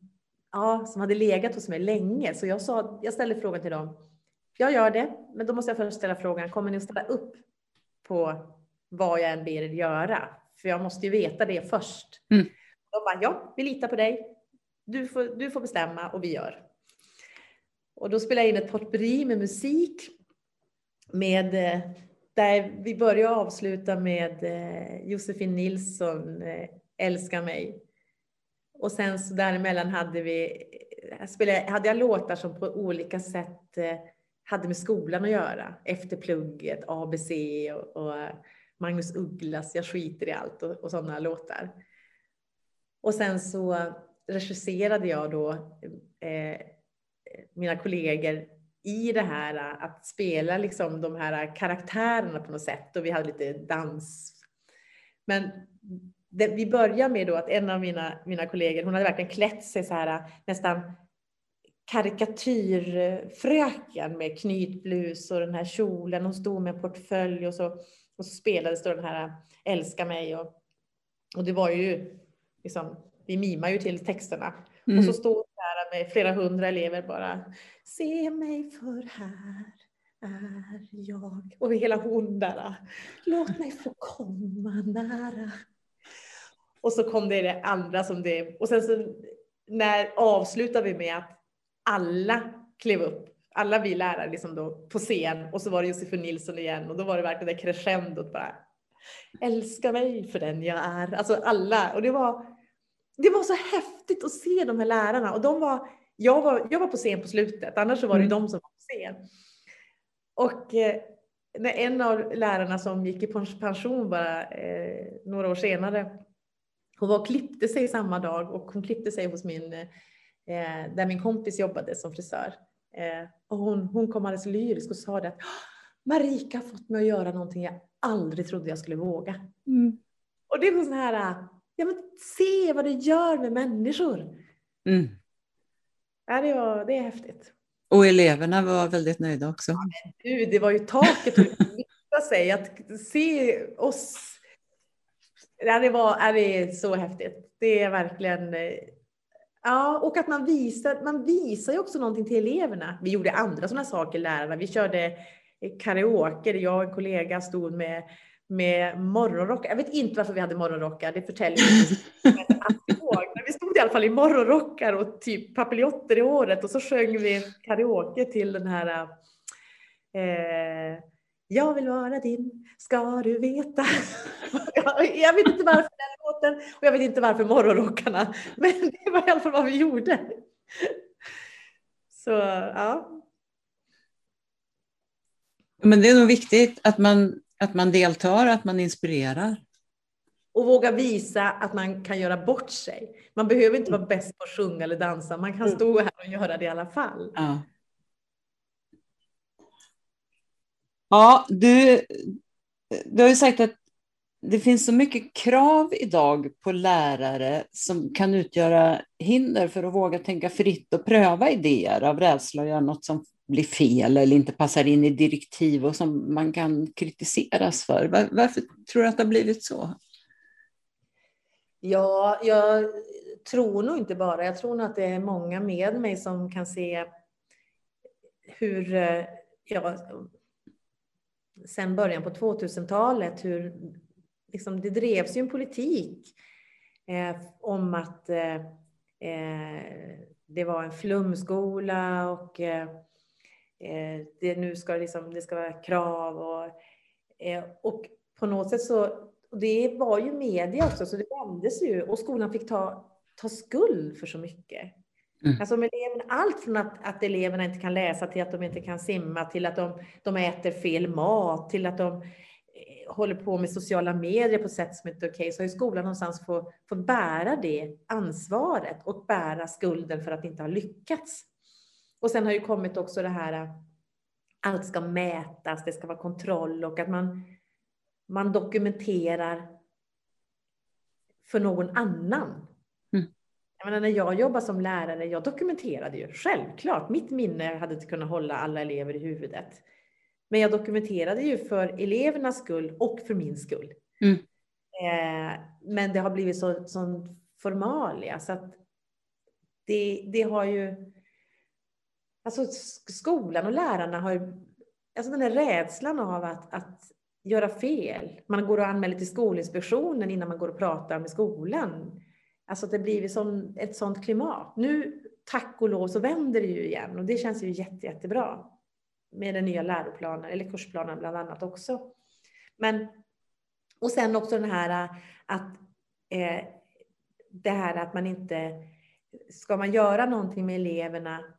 ja, som hade legat hos mig länge. Så jag, sa, jag ställde frågan till dem. Jag gör det, men då måste jag först ställa frågan, kommer ni att ställa upp på vad jag än ber er göra? För jag måste ju veta det först. Mm. De bara, ja, vi litar på dig. Du får, du får bestämma och vi gör. Och då spelade jag in ett potpurri med musik. Med, eh, där vi börjar och med eh, Josefin Nilsson, eh, Älska mig. Och sen så däremellan hade vi, spelade, hade jag låtar som på olika sätt hade med skolan att göra. Efter plugget, ABC och, och Magnus Ugglas, Jag skiter i allt och, och sådana låtar. Och sen så regisserade jag då eh, mina kollegor i det här att spela liksom de här karaktärerna på något sätt och vi hade lite dans. Men det, vi börjar med då att en av mina, mina kollegor, hon hade verkligen klätt sig så här nästan karikatyrfröken med knytblus och den här kjolen. Hon stod med en portfölj och så, och så spelades då den här Älska mig och, och det var ju liksom, vi mimar ju till texterna. Mm. Och så stod med flera hundra elever bara. Se mig för här är jag. Och hela hon där. Låt mig få komma nära. Och så kom det det andra som det, och sen så när avslutade vi med att alla klev upp. Alla vi lärare liksom då på scen och så var det Josefin Nilsson igen och då var det verkligen det crescendot bara. Älska mig för den jag är. Alltså alla. Och det var, det var så häftigt att se de här lärarna och de var, jag var, jag var på scen på slutet, annars så var det mm. de som var på scen. Och eh, när en av lärarna som gick i pension bara eh, några år senare, hon var och klippte sig samma dag och hon klippte sig hos min, eh, där min kompis jobbade som frisör. Eh, och hon, hon kom alldeles lyrisk och sa det att Marika har fått mig att göra någonting jag aldrig trodde jag skulle våga. Mm. Och det är sån här, ja men se vad det gör med människor. Mm. Ja, det, var, det är häftigt.
Och eleverna var väldigt nöjda också.
Ja, det var ju taket att sig, att se oss. Ja, det, var, ja, det är så häftigt. Det är verkligen... Ja, och att man visar, man visar ju också någonting till eleverna. Vi gjorde andra sådana saker, lärarna. Vi körde karaoke jag och en kollega stod med, med morgonrockar. Jag vet inte varför vi hade morgonrockar, det förtäljer. Men vi stod i alla fall i morgonrockar och typ papiljotter i håret och så sjöng vi karaoke till den här eh, Jag vill vara din, ska du veta. jag vet inte varför den låten och jag vet inte varför morgonrockarna. Men det var i alla fall vad vi gjorde. Så ja,
men det är nog viktigt att man, att man deltar, att man inspirerar.
Och våga visa att man kan göra bort sig. Man behöver inte vara bäst på att sjunga eller dansa, man kan mm. stå här och göra det i alla fall.
Ja, ja du, du har ju sagt att det finns så mycket krav idag på lärare som kan utgöra hinder för att våga tänka fritt och pröva idéer av rädsla att göra något som blir fel eller inte passar in i direktiv och som man kan kritiseras för. Var, varför tror du att det har blivit så?
Ja, jag tror nog inte bara. Jag tror nog att det är många med mig som kan se hur, eh, ja, sen början på 2000-talet, hur liksom, det drevs ju en politik eh, om att eh, eh det var en flumskola och eh, det nu ska liksom, det ska vara krav och, eh, och på något sätt så, det var ju media också, så det vändes ju och skolan fick ta, ta skuld för så mycket. Mm. Alltså eleverna, allt från att, att eleverna inte kan läsa till att de inte kan simma, till att de, de äter fel mat, till att de eh, håller på med sociala medier på sätt som inte är okej, okay, så har ju skolan någonstans fått, fått bära det ansvaret och bära skulden för att inte har lyckats. Och sen har ju kommit också det här allt ska mätas, det ska vara kontroll och att man, man dokumenterar för någon annan. Mm. Jag menar, när jag jobbade som lärare, jag dokumenterade ju självklart. Mitt minne hade inte kunnat hålla alla elever i huvudet. Men jag dokumenterade ju för elevernas skull och för min skull. Mm. Eh, men det har blivit så, sån formalia så att det, det har ju Alltså skolan och lärarna har ju, alltså den här rädslan av att, att göra fel. Man går och anmäler till Skolinspektionen innan man går och pratar med skolan. Alltså det blir sån, ett sånt klimat. Nu, tack och lov, så vänder det ju igen och det känns ju jätte, jättebra. Med den nya läroplanen, eller kursplanen bland annat också. Men, och sen också den här att eh, det här att man inte, ska man göra någonting med eleverna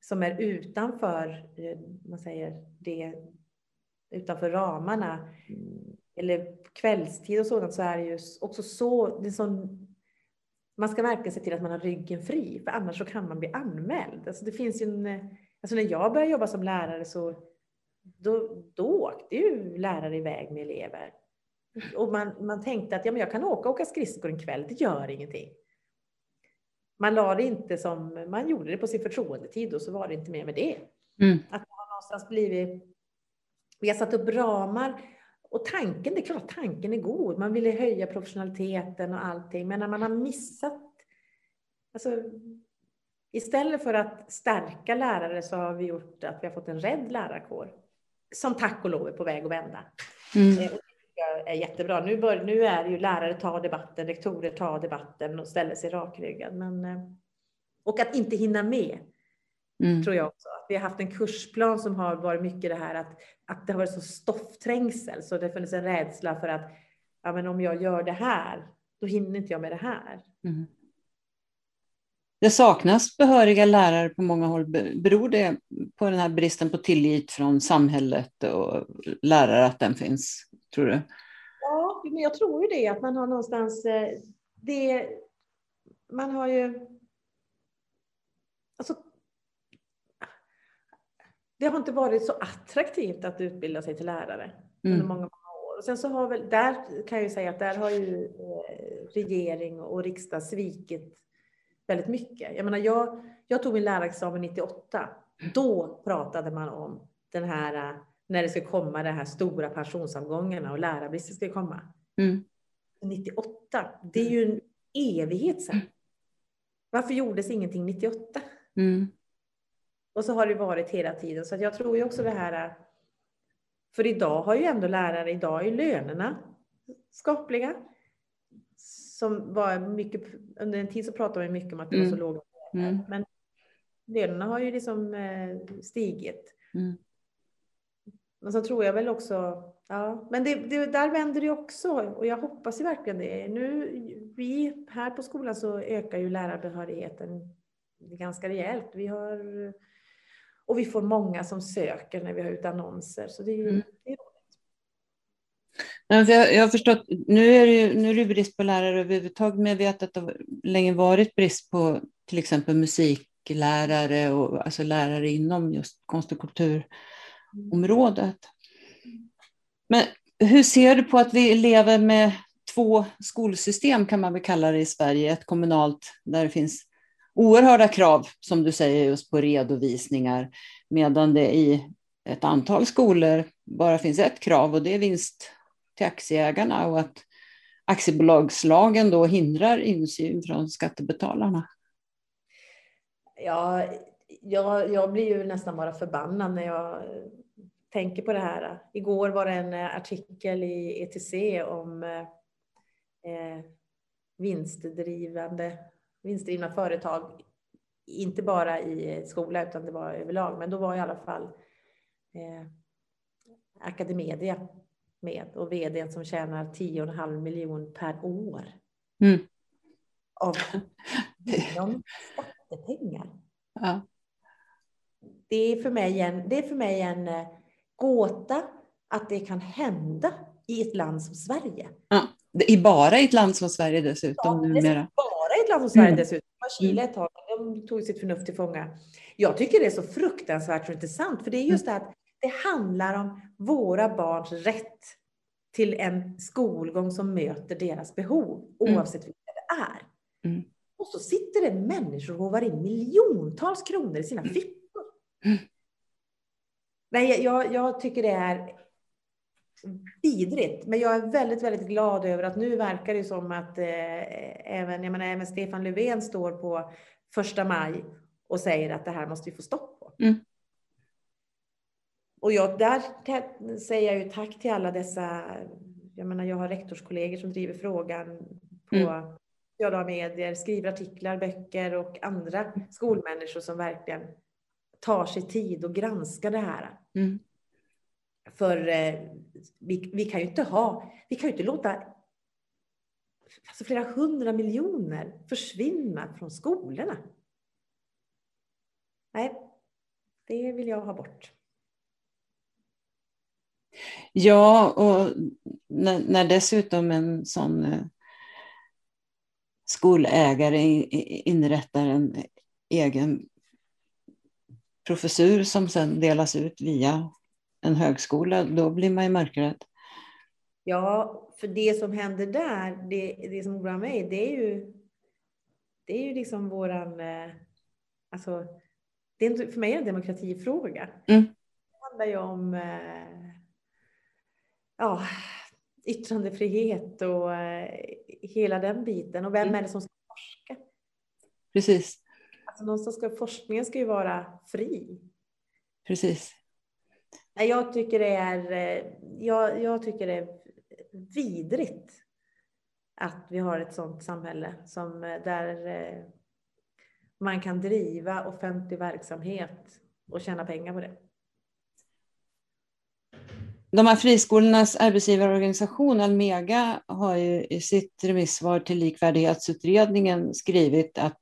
som är utanför, eh, man säger det, utanför ramarna, eller kvällstid och sådant, så är det ju också så, det sån, man ska verkligen se till att man har ryggen fri, för annars så kan man bli anmäld. Alltså det finns en, alltså när jag började jobba som lärare så då, då åkte ju lärare iväg med elever. Och man, man tänkte att ja, men jag kan åka och åka skridskor en kväll, det gör ingenting man la det inte som, man gjorde det på sin förtroendetid och så var det inte mer med det. Mm. Att man har någonstans blivit, vi har satt upp ramar och tanken, det är klart tanken är god, man ville höja professionaliteten och allting, men när man har missat, alltså istället för att stärka lärare så har vi gjort att vi har fått en rädd lärarkår, som tack och lov är på väg att vända. Mm. Eh, är jättebra. Nu, bör, nu är det ju lärare tar debatten, rektorer tar debatten och ställer sig rakryggad. Men, eh, Och att inte hinna med.
Mm.
Tror jag också. Att vi har haft en kursplan som har varit mycket det här att, att det har varit så stoffträngsel. Så det funnits en rädsla för att ja, men om jag gör det här, då hinner inte jag med det här.
Mm. Det saknas behöriga lärare på många håll. Beror det på den här bristen på tillit från samhället och lärare att den finns, tror du?
Ja, men jag tror ju det, att man har någonstans eh, det, man har ju, alltså, det har inte varit så attraktivt att utbilda sig till lärare mm. under många, många år. Och sen så har väl, där kan jag ju säga att där har ju eh, regering och riksdag svikit väldigt mycket. Jag menar, jag, jag tog min lärarexamen 98. Då pratade man om den här, när det ska komma de här stora pensionsavgångarna och lärarbristen ska komma.
Mm.
98, det är ju en evighet sedan. Varför gjordes ingenting 98?
Mm.
Och så har det varit hela tiden. Så jag tror ju också det här, för idag har ju ändå lärare, idag är lönerna skapliga som var mycket, under en tid så pratade vi mycket om att det mm. var så låga
mm.
Men lönerna har ju liksom eh, stigit.
Mm.
Men så tror jag väl också, ja, men det, det, där vänder det också och jag hoppas ju verkligen det. Nu, vi här på skolan så ökar ju lärarbehörigheten ganska rejält. Vi har, och vi får många som söker när vi har ut annonser, så det är, mm. det är
jag, jag har förstått, nu är, det ju, nu är det brist på lärare överhuvudtaget, men jag vet att det har länge varit brist på till exempel musiklärare och alltså lärare inom just konst och kulturområdet. Men hur ser du på att vi lever med två skolsystem kan man väl kalla det i Sverige, ett kommunalt där det finns oerhörda krav, som du säger, just på redovisningar, medan det i ett antal skolor bara finns ett krav och det är vinst till aktieägarna och att aktiebolagslagen då hindrar insyn från skattebetalarna?
Ja, jag, jag blir ju nästan bara förbannad när jag tänker på det här. Igår var det en artikel i ETC om eh, vinstdrivande, vinstdrivna företag. Inte bara i skola utan det var överlag, men då var i alla fall eh, Academedia med och vdn som tjänar 10,5 miljon per år.
Mm.
Av genom skattepengar.
Ja.
Det är för mig en, det är för mig en eh, gåta att det kan hända i ett land som Sverige.
Ja. I bara i ett land som Sverige dessutom ja, numera.
Bara i ett land som Sverige mm. dessutom. Chile ett tag, de tog sitt förnuft till fånga. Jag tycker det är så fruktansvärt och intressant, för det är just det att det handlar om våra barns rätt till en skolgång som möter deras behov, mm. oavsett vilka det är.
Mm.
Och så sitter det människor och hovar in miljontals kronor i sina mm. fickor. Nej, jag, jag tycker det är vidrigt. Men jag är väldigt, väldigt glad över att nu verkar det som att eh, även, jag menar, även Stefan Löfven står på första maj och säger att det här måste vi få stopp på.
Mm.
Och jag, där säger jag ju tack till alla dessa, jag menar jag har rektorskollegor som driver frågan på mm. sociala medier, skriver artiklar, böcker och andra skolmänniskor som verkligen tar sig tid och granskar det här.
Mm.
För eh, vi, vi, kan ju inte ha, vi kan ju inte låta alltså flera hundra miljoner försvinna från skolorna. Nej, det vill jag ha bort.
Ja, och när, när dessutom en sån eh, skolägare inrättar en egen professur som sedan delas ut via en högskola, då blir man ju mörkrädd.
Ja, för det som händer där, det, det som oroar mig, det är ju, det är ju liksom våran, eh, alltså, det är, för mig är det en demokratifråga.
Mm.
Det handlar ju om eh, ja, yttrandefrihet och eh, hela den biten. Och vem mm. är det som ska forska?
Precis.
Alltså någonstans ska, forskningen ska ju vara fri.
Precis.
Jag tycker det är, eh, jag, jag tycker det är vidrigt att vi har ett sådant samhälle som eh, där man kan driva offentlig verksamhet och tjäna pengar på det.
De här friskolornas arbetsgivarorganisation Almega har ju i sitt remissvar till likvärdighetsutredningen skrivit att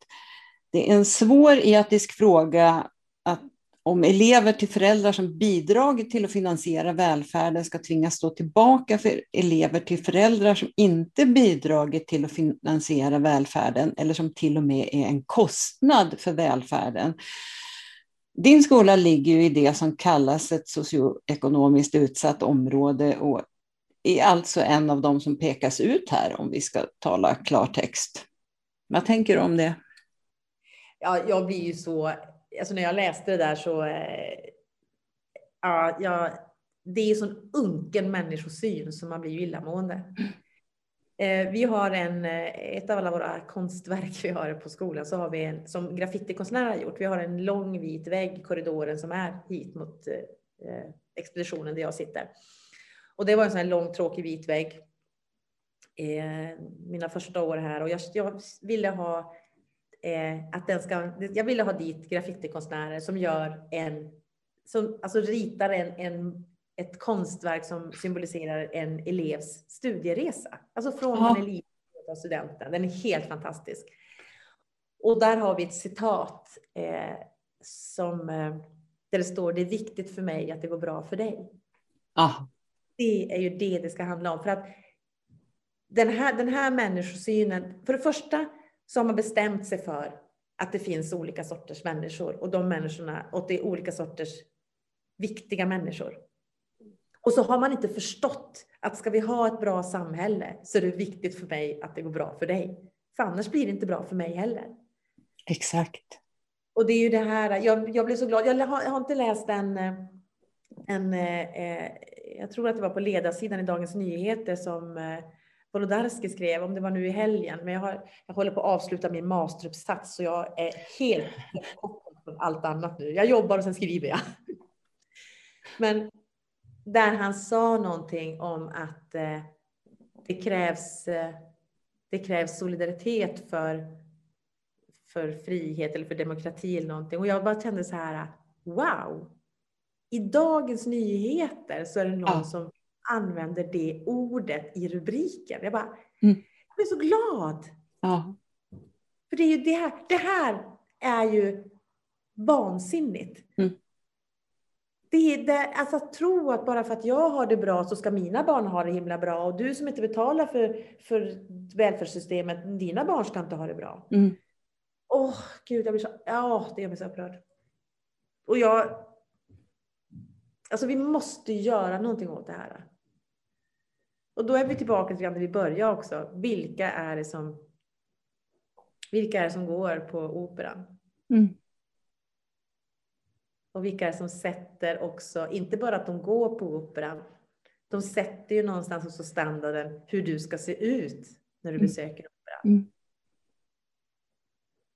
det är en svår etisk fråga att om elever till föräldrar som bidragit till att finansiera välfärden ska tvingas stå tillbaka för elever till föräldrar som inte bidragit till att finansiera välfärden eller som till och med är en kostnad för välfärden. Din skola ligger ju i det som kallas ett socioekonomiskt utsatt område och är alltså en av de som pekas ut här om vi ska tala klartext. Vad tänker du om det?
Ja, jag blir ju så, alltså när jag läste det där så, eh, ja, ja det är sån unken människosyn som man blir ju illamående. Eh, vi har en, eh, ett av alla våra konstverk vi har på skolan, så har vi en, som graffitikonstnärer har gjort. Vi har en lång vit vägg i korridoren som är hit mot eh, expeditionen där jag sitter. Och det var en sån här lång tråkig vit vägg. Eh, mina första år här och jag, jag ville ha eh, att den ska, jag ville ha dit graffitikonstnärer som gör en, som alltså ritar en, en ett konstverk som symboliserar en elevs studieresa. Alltså från ja. en elev till studenten. Den är helt fantastisk. Och där har vi ett citat eh, som, eh, där det står det är viktigt för mig att det går bra för dig.
Ja.
Det är ju det det ska handla om. För att den här, den här människosynen, för det första så har man bestämt sig för att det finns olika sorters människor och de människorna, och det är olika sorters viktiga människor. Och så har man inte förstått att ska vi ha ett bra samhälle så är det viktigt för mig att det går bra för dig. För annars blir det inte bra för mig heller.
Exakt.
Och det är ju det här, jag, jag blev så glad. Jag har, jag har inte läst en, en eh, jag tror att det var på ledarsidan i Dagens Nyheter som eh, Wolodarski skrev, om det var nu i helgen, men jag, har, jag håller på att avsluta min masteruppsats så jag är helt bortkopplad från allt annat nu. Jag jobbar och sen skriver jag. Men där han sa någonting om att eh, det, krävs, eh, det krävs solidaritet för, för frihet eller för demokrati eller någonting. Och jag bara kände så här, wow! I Dagens Nyheter så är det någon ja. som använder det ordet i rubriken. Jag bara, mm. jag blir så glad!
Ja.
För det är ju det här, det här är ju vansinnigt. Mm. Det är det, alltså att tro att bara för att jag har det bra så ska mina barn ha det himla bra och du som inte betalar för, för välfärdssystemet, dina barn ska inte ha det bra.
Mm.
Åh, gud, jag blir så, ja, det gör mig så upprörd. Och jag, alltså vi måste göra någonting åt det här. Och då är vi tillbaka till där vi började också. Vilka är det som, vilka är det som går på operan?
Mm.
Och vilka är det som sätter också, inte bara att de går på operan, de sätter ju någonstans också standarden hur du ska se ut när du mm. besöker operan.
Mm.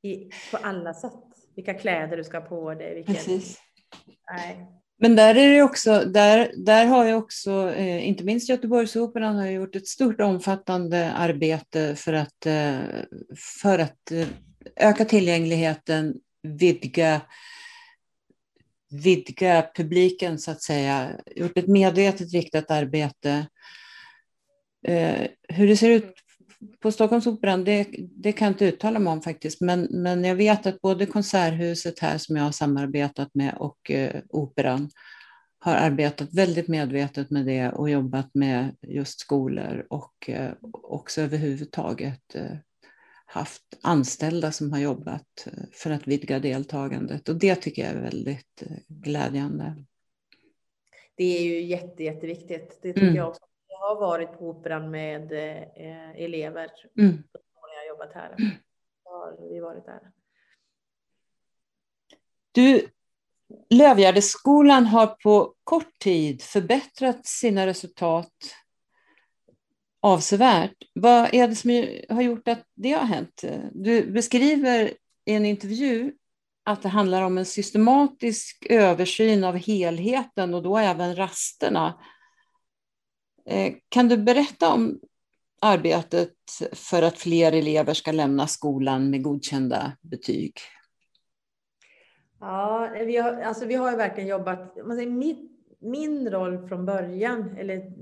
I, på alla sätt. Vilka kläder du ska ha på dig. Vilken...
Precis.
Nej.
Men där är det också, där, där har ju också, eh, inte minst Göteborgsoperan har gjort ett stort omfattande arbete för att, eh, för att eh, öka tillgängligheten, vidga vidga publiken så att säga, gjort ett medvetet riktat arbete. Eh, hur det ser ut på Stockholmsoperan, det, det kan jag inte uttala mig om faktiskt, men, men jag vet att både Konserthuset här som jag har samarbetat med och eh, Operan har arbetat väldigt medvetet med det och jobbat med just skolor och eh, också överhuvudtaget eh, haft anställda som har jobbat eh, för att vidga deltagandet och det tycker jag är väldigt eh, glädjande.
Det är ju jätte, jätteviktigt. Det tycker mm. jag också. Har varit på Operan med eh, elever
mm.
när jag jobbat här. Mm. har vi varit där.
Du, Lövgärdeskolan har på kort tid förbättrat sina resultat avsevärt. Vad är det som har gjort att det har hänt? Du beskriver i en intervju att det handlar om en systematisk översyn av helheten och då även rasterna. Eh, kan du berätta om arbetet för att fler elever ska lämna skolan med godkända betyg?
Ja, vi har, alltså vi har ju verkligen jobbat, man säger, min, min roll från början, eller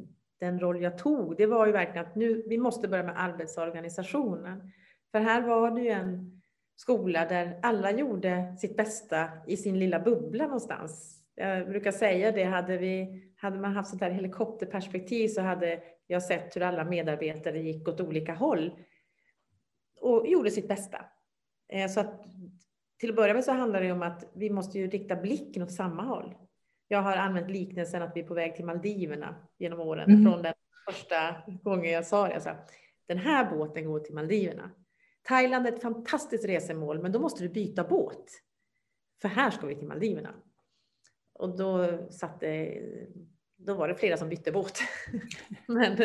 den roll jag tog, det var ju verkligen att nu, vi måste börja med arbetsorganisationen. För här var det ju en skola där alla gjorde sitt bästa i sin lilla bubbla någonstans. Jag brukar säga det, hade, vi, hade man haft sånt här helikopterperspektiv så hade jag sett hur alla medarbetare gick åt olika håll och gjorde sitt bästa. Eh, så att till att börja med så handlar det om att vi måste ju rikta blicken åt samma håll. Jag har använt liknelsen att vi är på väg till Maldiverna genom åren. Mm. Från den första gången jag sa det. Jag sa, den här båten går till Maldiverna. Thailand är ett fantastiskt resemål, men då måste du byta båt. För här ska vi till Maldiverna. Och då, satte, då var det flera som bytte båt. men,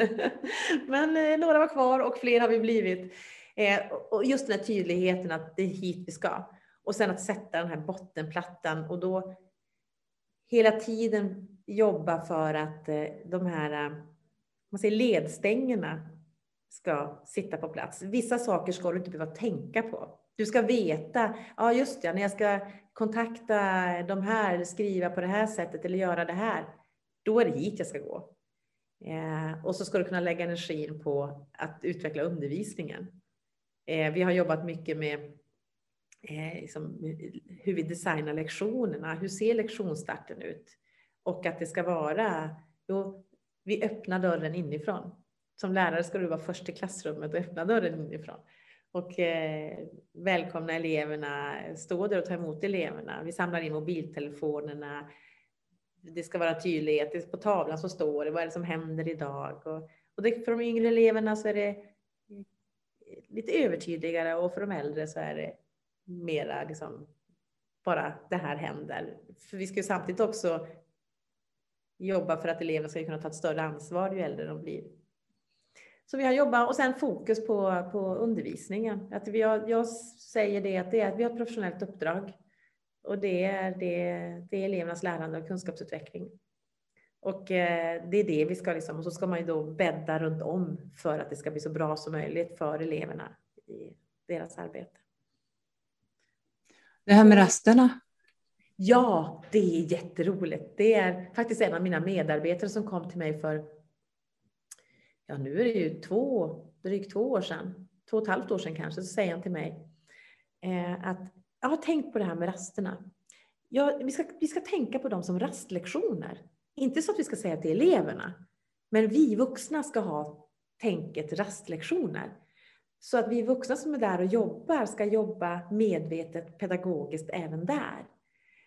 men eh, några var kvar och fler har vi blivit. Eh, och just den här tydligheten att det är hit vi ska. Och sen att sätta den här bottenplattan och då hela tiden jobba för att eh, de här eh, man säger, ledstängerna ska sitta på plats. Vissa saker ska du inte behöva tänka på. Du ska veta, ja just det, när jag ska kontakta de här, eller skriva på det här sättet eller göra det här, då är det hit jag ska gå. Eh, och så ska du kunna lägga energin på att utveckla undervisningen. Eh, vi har jobbat mycket med eh, liksom, hur vi designar lektionerna. Hur ser lektionsstarten ut? Och att det ska vara, jo, vi öppnar dörren inifrån. Som lärare ska du vara först i klassrummet och öppna dörren inifrån. Och eh, välkomna eleverna, stå där och ta emot eleverna. Vi samlar in mobiltelefonerna. Det ska vara tydlighet. På tavlan så står det vad är det som händer idag. Och, och det, för de yngre eleverna så är det lite övertydligare och för de äldre så är det mera liksom bara det här händer. För vi ska ju samtidigt också jobba för att eleverna ska kunna ta ett större ansvar ju äldre de blir. Så vi har jobbat och sen fokus på, på undervisningen. Att vi har, jag säger det att, det är att vi har ett professionellt uppdrag och det är, det, det är elevernas lärande och kunskapsutveckling. Och eh, det är det vi ska liksom, och så ska man ju då bädda runt om för att det ska bli så bra som möjligt för eleverna i deras arbete.
Det här med rasterna?
Ja, det är jätteroligt. Det är faktiskt en av mina medarbetare som kom till mig för, ja nu är det ju två, drygt två år sedan, två och ett halvt år sedan kanske, så säger han till mig eh, att jag har tänkt på det här med rasterna. Ja, vi, ska, vi ska tänka på dem som rastlektioner. Inte så att vi ska säga till eleverna, men vi vuxna ska ha tänket rastlektioner. Så att vi vuxna som är där och jobbar ska jobba medvetet pedagogiskt även där.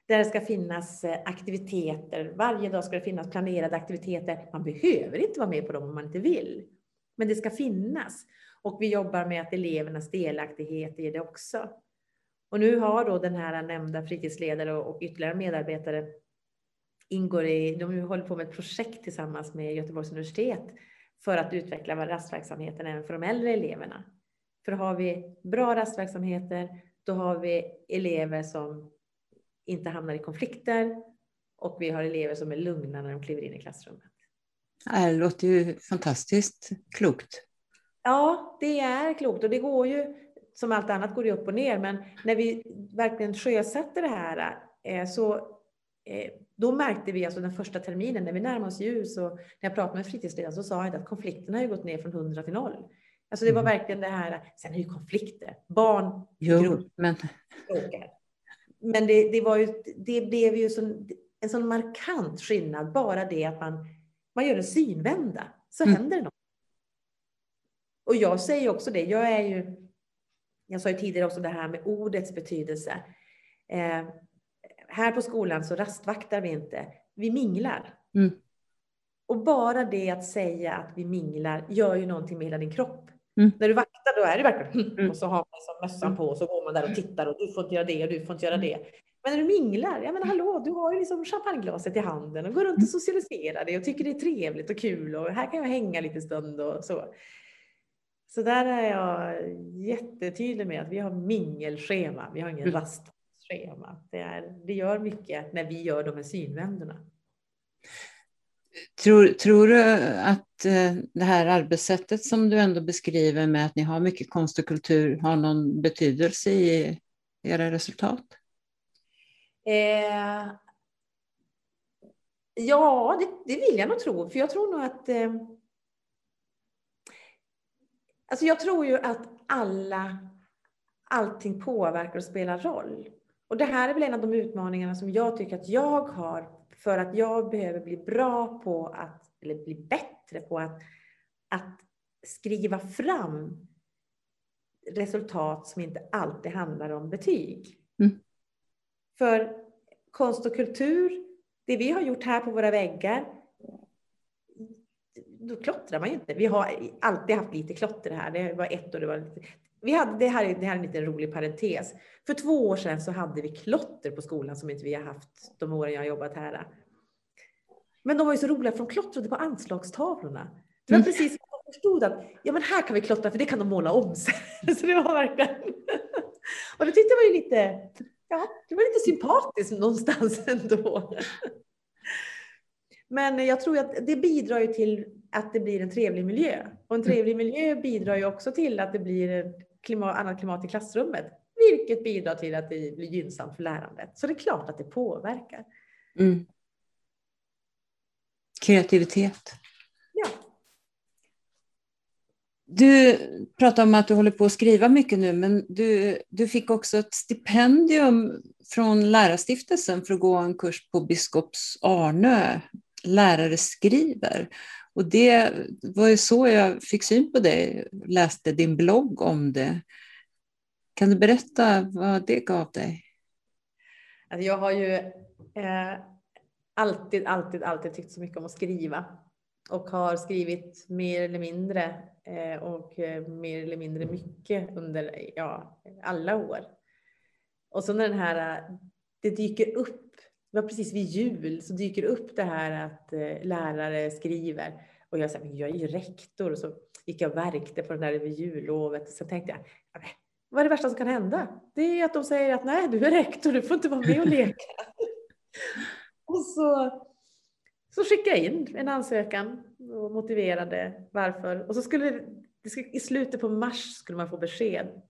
Där det ska finnas eh, aktiviteter. Varje dag ska det finnas planerade aktiviteter. Man behöver inte vara med på dem om man inte vill. Men det ska finnas. Och vi jobbar med att elevernas delaktighet i det också. Och nu har då den här nämnda fritidsledare och ytterligare medarbetare ingår i, de håller på med ett projekt tillsammans med Göteborgs universitet för att utveckla rastverksamheten även för de äldre eleverna. För har vi bra rastverksamheter, då har vi elever som inte hamnar i konflikter och vi har elever som är lugna när de kliver in i klassrummet.
Det låter ju fantastiskt klokt.
Ja, det är klokt och det går ju, som allt annat går det upp och ner, men när vi verkligen sjösätter det här eh, så eh, då märkte vi alltså den första terminen när vi närmade oss ljus och när jag pratade med fritidsledaren så sa jag att konflikterna har gått ner från 100 till 0. Alltså det var mm. verkligen det här, sen är ju konflikter, barn,
jo, grupp, men...
bråkar. Men det, det, var ju, det blev ju sån, en sån markant skillnad, bara det att man, man gör en synvända, så mm. händer det något. Och jag säger också det, jag är ju, jag sa ju tidigare också det här med ordets betydelse. Eh, här på skolan så rastvaktar vi inte, vi minglar. Mm. Och bara det att säga att vi minglar gör ju någonting med hela din kropp. Mm. När du vaktar då är det verkligen mm. och så har man liksom mössan på och så går man där och tittar och du får inte göra det och du får inte göra det. Men när du minglar, jag menar hallå, du har ju liksom champagneglaset i handen och går runt och socialiserar dig och tycker det är trevligt och kul och här kan jag hänga lite stund och så. Så där är jag jättetydlig med att vi har mingelschema, vi har ingen mm. rastschema. Det, är, det gör mycket när vi gör de här synvändorna.
Tror, tror du att eh, det här arbetssättet som du ändå beskriver med att ni har mycket konst och kultur har någon betydelse i era resultat?
Eh, ja, det, det, vill jag nog tro. För jag tror nog att... Eh, alltså jag tror ju att alla, allting påverkar och spelar roll. Och det här är väl en av de utmaningarna som jag tycker att jag har för att jag behöver bli bra på att, eller bli bättre på att, att skriva fram resultat som inte alltid handlar om betyg. Mm. För konst och kultur, det vi har gjort här på våra väggar, då klottrar man ju inte. Vi har alltid haft lite klotter här. Det var ett år det var lite, vi hade, det, här, det här är en liten rolig parentes. För två år sedan så hade vi klotter på skolan som inte vi har haft de åren jag har jobbat här. Men de var ju så roliga för de klottrade på anslagstavlorna. Det var mm. precis som de förstod att ja, men här kan vi klottra för det kan de måla om sen. Så det var verkligen... Och det tyckte jag var lite, ja, det var lite sympatiskt någonstans ändå. Men jag tror att det bidrar ju till att det blir en trevlig miljö. Och en trevlig miljö bidrar ju också till att det blir klimat, annat klimat i klassrummet. Vilket bidrar till att det blir gynnsamt för lärandet. Så det är klart att det påverkar. Mm.
Kreativitet.
Ja.
Du pratar om att du håller på att skriva mycket nu, men du, du fick också ett stipendium från Lärarstiftelsen för att gå en kurs på Biskops Arnö, lärare skriver. Och det var ju så jag fick syn på dig, läste din blogg om det. Kan du berätta vad det gav dig?
Alltså jag har ju eh, alltid, alltid, alltid tyckt så mycket om att skriva och har skrivit mer eller mindre eh, och eh, mer eller mindre mycket under ja, alla år. Och så när den här, eh, det dyker upp, det var precis vid jul, så dyker upp det här att eh, lärare skriver och jag sa, jag är ju rektor och så gick jag och verkte på den där över jullovet och så tänkte jag, vad är det värsta som kan hända? Det är att de säger att nej, du är rektor, du får inte vara med och leka. och så, så skickade jag in en ansökan och motiverade varför. Och så skulle det, i slutet på mars skulle man få besked.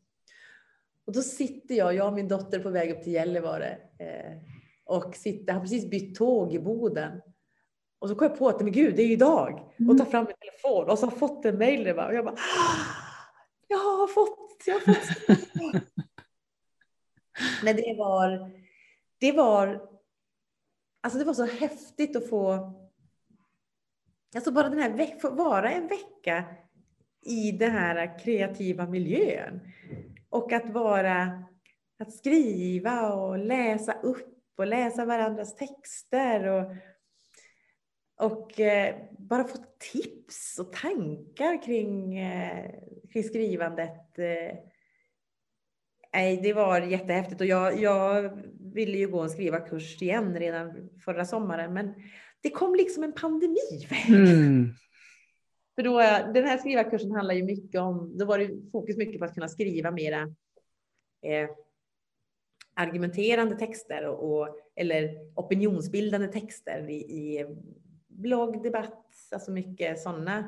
Och då sitter jag, jag och min dotter på väg upp till Gällivare eh, och sitter, har precis bytt tåg i Boden. Och så kom jag på att men gud, det är ju idag. Och tar fram min telefon och så har jag fått en mejl. Och jag bara, jag har fått, jag har fått. Men det var, det var, alltså det var så häftigt att få, alltså bara den här, få vara en vecka i den här kreativa miljön. Och att vara, att skriva och läsa upp och läsa varandras texter och och eh, bara få tips och tankar kring, eh, kring skrivandet. Eh, nej, det var jättehäftigt och jag, jag ville ju gå en skrivarkurs igen redan förra sommaren, men det kom liksom en pandemi. Mm. För då, den här skrivarkursen handlar ju mycket om, då var det fokus mycket på att kunna skriva mera argumenterande texter och, och, eller opinionsbildande texter i, i blogg, debatt, alltså mycket sådana.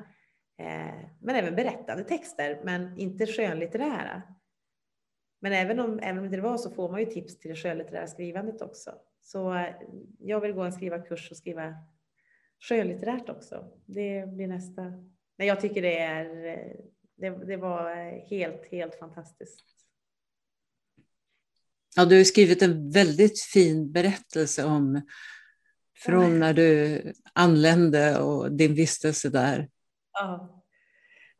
Eh, men även berättande texter, men inte skönlitterära. Men även om, även om det var så får man ju tips till det skönlitterära skrivandet också. Så eh, jag vill gå en skrivarkurs och skriva skönlitterärt också. Det blir nästa. Men jag tycker det är, eh, det, det var helt, helt fantastiskt.
Ja, du har skrivit en väldigt fin berättelse om från när du anlände och din vistelse där.
Ja.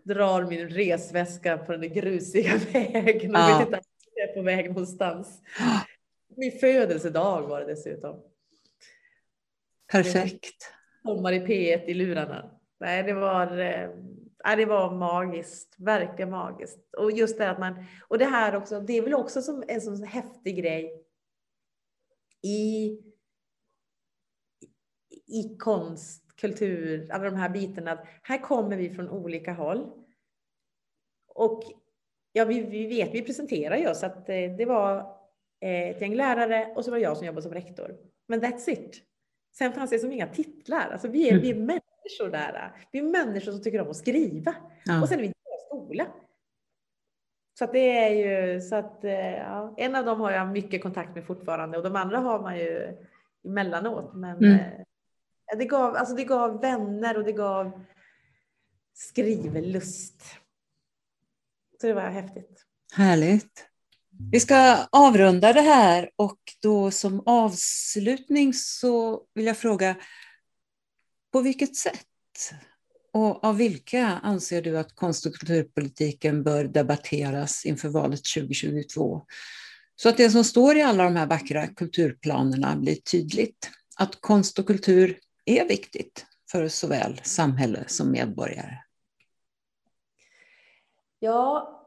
Drar min resväska på den grusiga vägen och ja. vet inte att jag är på väg någonstans. Min födelsedag var det dessutom.
Perfekt.
Sommar i P1 i lurarna. Nej, det var, eh, det var magiskt, verkligen magiskt. Och just det att man, och det här också, det är väl också som en sån häftig grej i i konst, kultur, alla de här bitarna. Här kommer vi från olika håll. Och ja, vi, vi vet, vi presenterar ju oss att eh, det var eh, ett gäng lärare och så var det jag som jobbade som rektor. Men that's it. Sen fanns det som inga titlar. Alltså vi är, vi är människor där. Vi är människor som tycker om att skriva. Ja. Och sen är vi i skola. Så att det är ju så att eh, ja, en av dem har jag mycket kontakt med fortfarande och de andra har man ju emellanåt. Men mm. eh, det, gav, alltså det gav vänner och det gav skrivlust. Så det var häftigt.
Härligt. Vi ska avrunda det här och då som avslutning så vill jag fråga på vilket sätt och av vilka anser du att konst och kulturpolitiken bör debatteras inför valet 2022? Så att det som står i alla de här vackra kulturplanerna blir tydligt. Att konst och kultur är viktigt för såväl samhälle som medborgare.
Ja,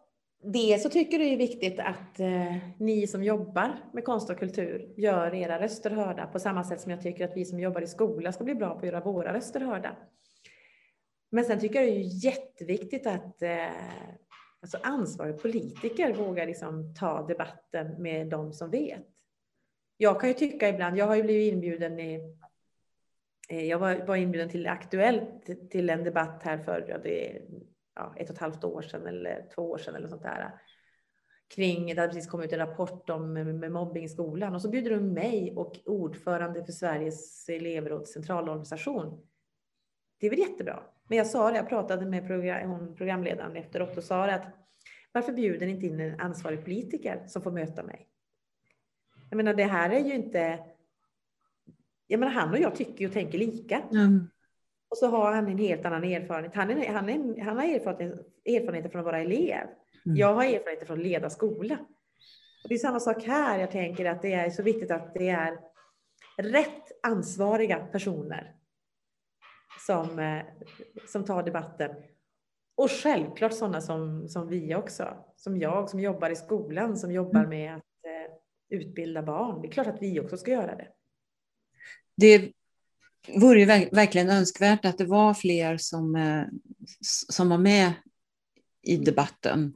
det så tycker det är viktigt att eh, ni som jobbar med konst och kultur gör era röster hörda på samma sätt som jag tycker att vi som jobbar i skola ska bli bra på att göra våra röster hörda. Men sen tycker jag det är jätteviktigt att eh, alltså ansvariga politiker vågar liksom ta debatten med de som vet. Jag kan ju tycka ibland, jag har ju blivit inbjuden i eh, jag var, var inbjuden till Aktuellt till en debatt här för ja, det, ja, ett och ett halvt år sedan eller två år sedan eller sånt där. Kring, det hade precis kommit ut en rapport om med mobbing i skolan och så bjuder de mig och ordförande för Sveriges elevråds centralorganisation. Det är väl jättebra. Men jag sa det, jag pratade med program, programledaren efteråt och sa det att varför bjuder ni inte in en ansvarig politiker som får möta mig? Jag menar, det här är ju inte... Jag menar, han och jag tycker och tänker lika. Mm. Och så har han en helt annan erfarenhet. Han, är, han, är, han har erfarenhet, erfarenheter från att vara elev. Mm. Jag har erfarenheter från att leda skola. Och det är samma sak här. Jag tänker att det är så viktigt att det är rätt ansvariga personer som, eh, som tar debatten. Och självklart sådana som, som vi också. Som jag som jobbar i skolan, som jobbar mm. med att eh, utbilda barn. Det är klart att vi också ska göra det.
Det vore ju verkligen önskvärt att det var fler som, eh, som var med i debatten.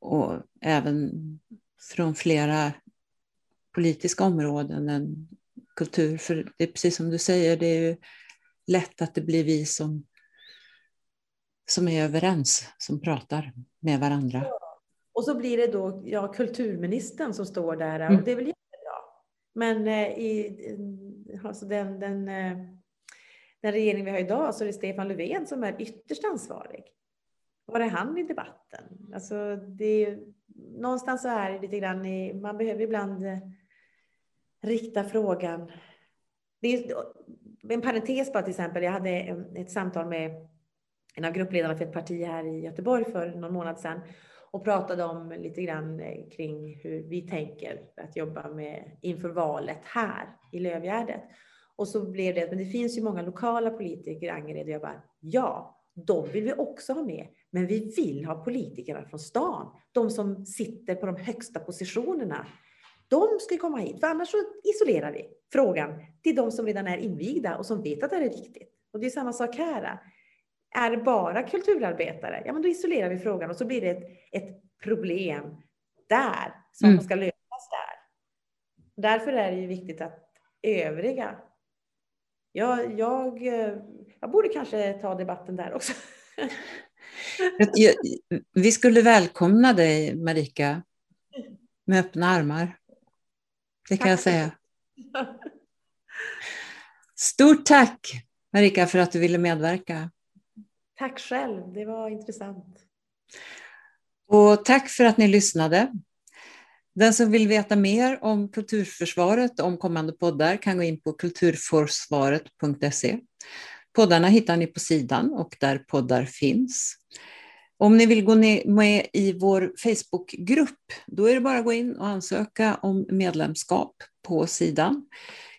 Och även från flera politiska områden än kultur. För det är precis som du säger, det är ju lätt att det blir vi som, som är överens, som pratar med varandra.
Och så blir det då ja, kulturministern som står där mm. och det är väl. Men eh, i alltså den, den, eh, den regering vi har idag så är det Stefan Löfven som är ytterst ansvarig. Var är han i debatten? Alltså det är, någonstans så är det lite grann i, man behöver ibland eh, rikta frågan. Det är, en parentes bara till exempel, jag hade ett samtal med en av gruppledarna för ett parti här i Göteborg för någon månad sedan och pratade om lite grann eh, kring hur vi tänker att jobba med inför valet här i Lövgärdet. Och så blev det, men det finns ju många lokala politiker i Angered och jag bara, ja, de vill vi också ha med. Men vi vill ha politikerna från stan, de som sitter på de högsta positionerna. De ska komma hit, för annars så isolerar vi frågan till de som redan är invigda och som vet att det här är viktigt. Och det är samma sak här. Är det bara kulturarbetare, ja men då isolerar vi frågan och så blir det ett, ett problem där som mm. ska lösas där. Därför är det ju viktigt att övriga jag, jag, jag borde kanske ta debatten där också.
Vi skulle välkomna dig, Marika, med öppna armar. Det kan tack. jag säga. Stort tack, Marika, för att du ville medverka.
Tack själv, det var intressant.
Och tack för att ni lyssnade. Den som vill veta mer om kulturförsvaret och om kommande poddar kan gå in på kulturforsvaret.se. Poddarna hittar ni på sidan och där poddar finns. Om ni vill gå med i vår Facebookgrupp, då är det bara att gå in och ansöka om medlemskap på sidan.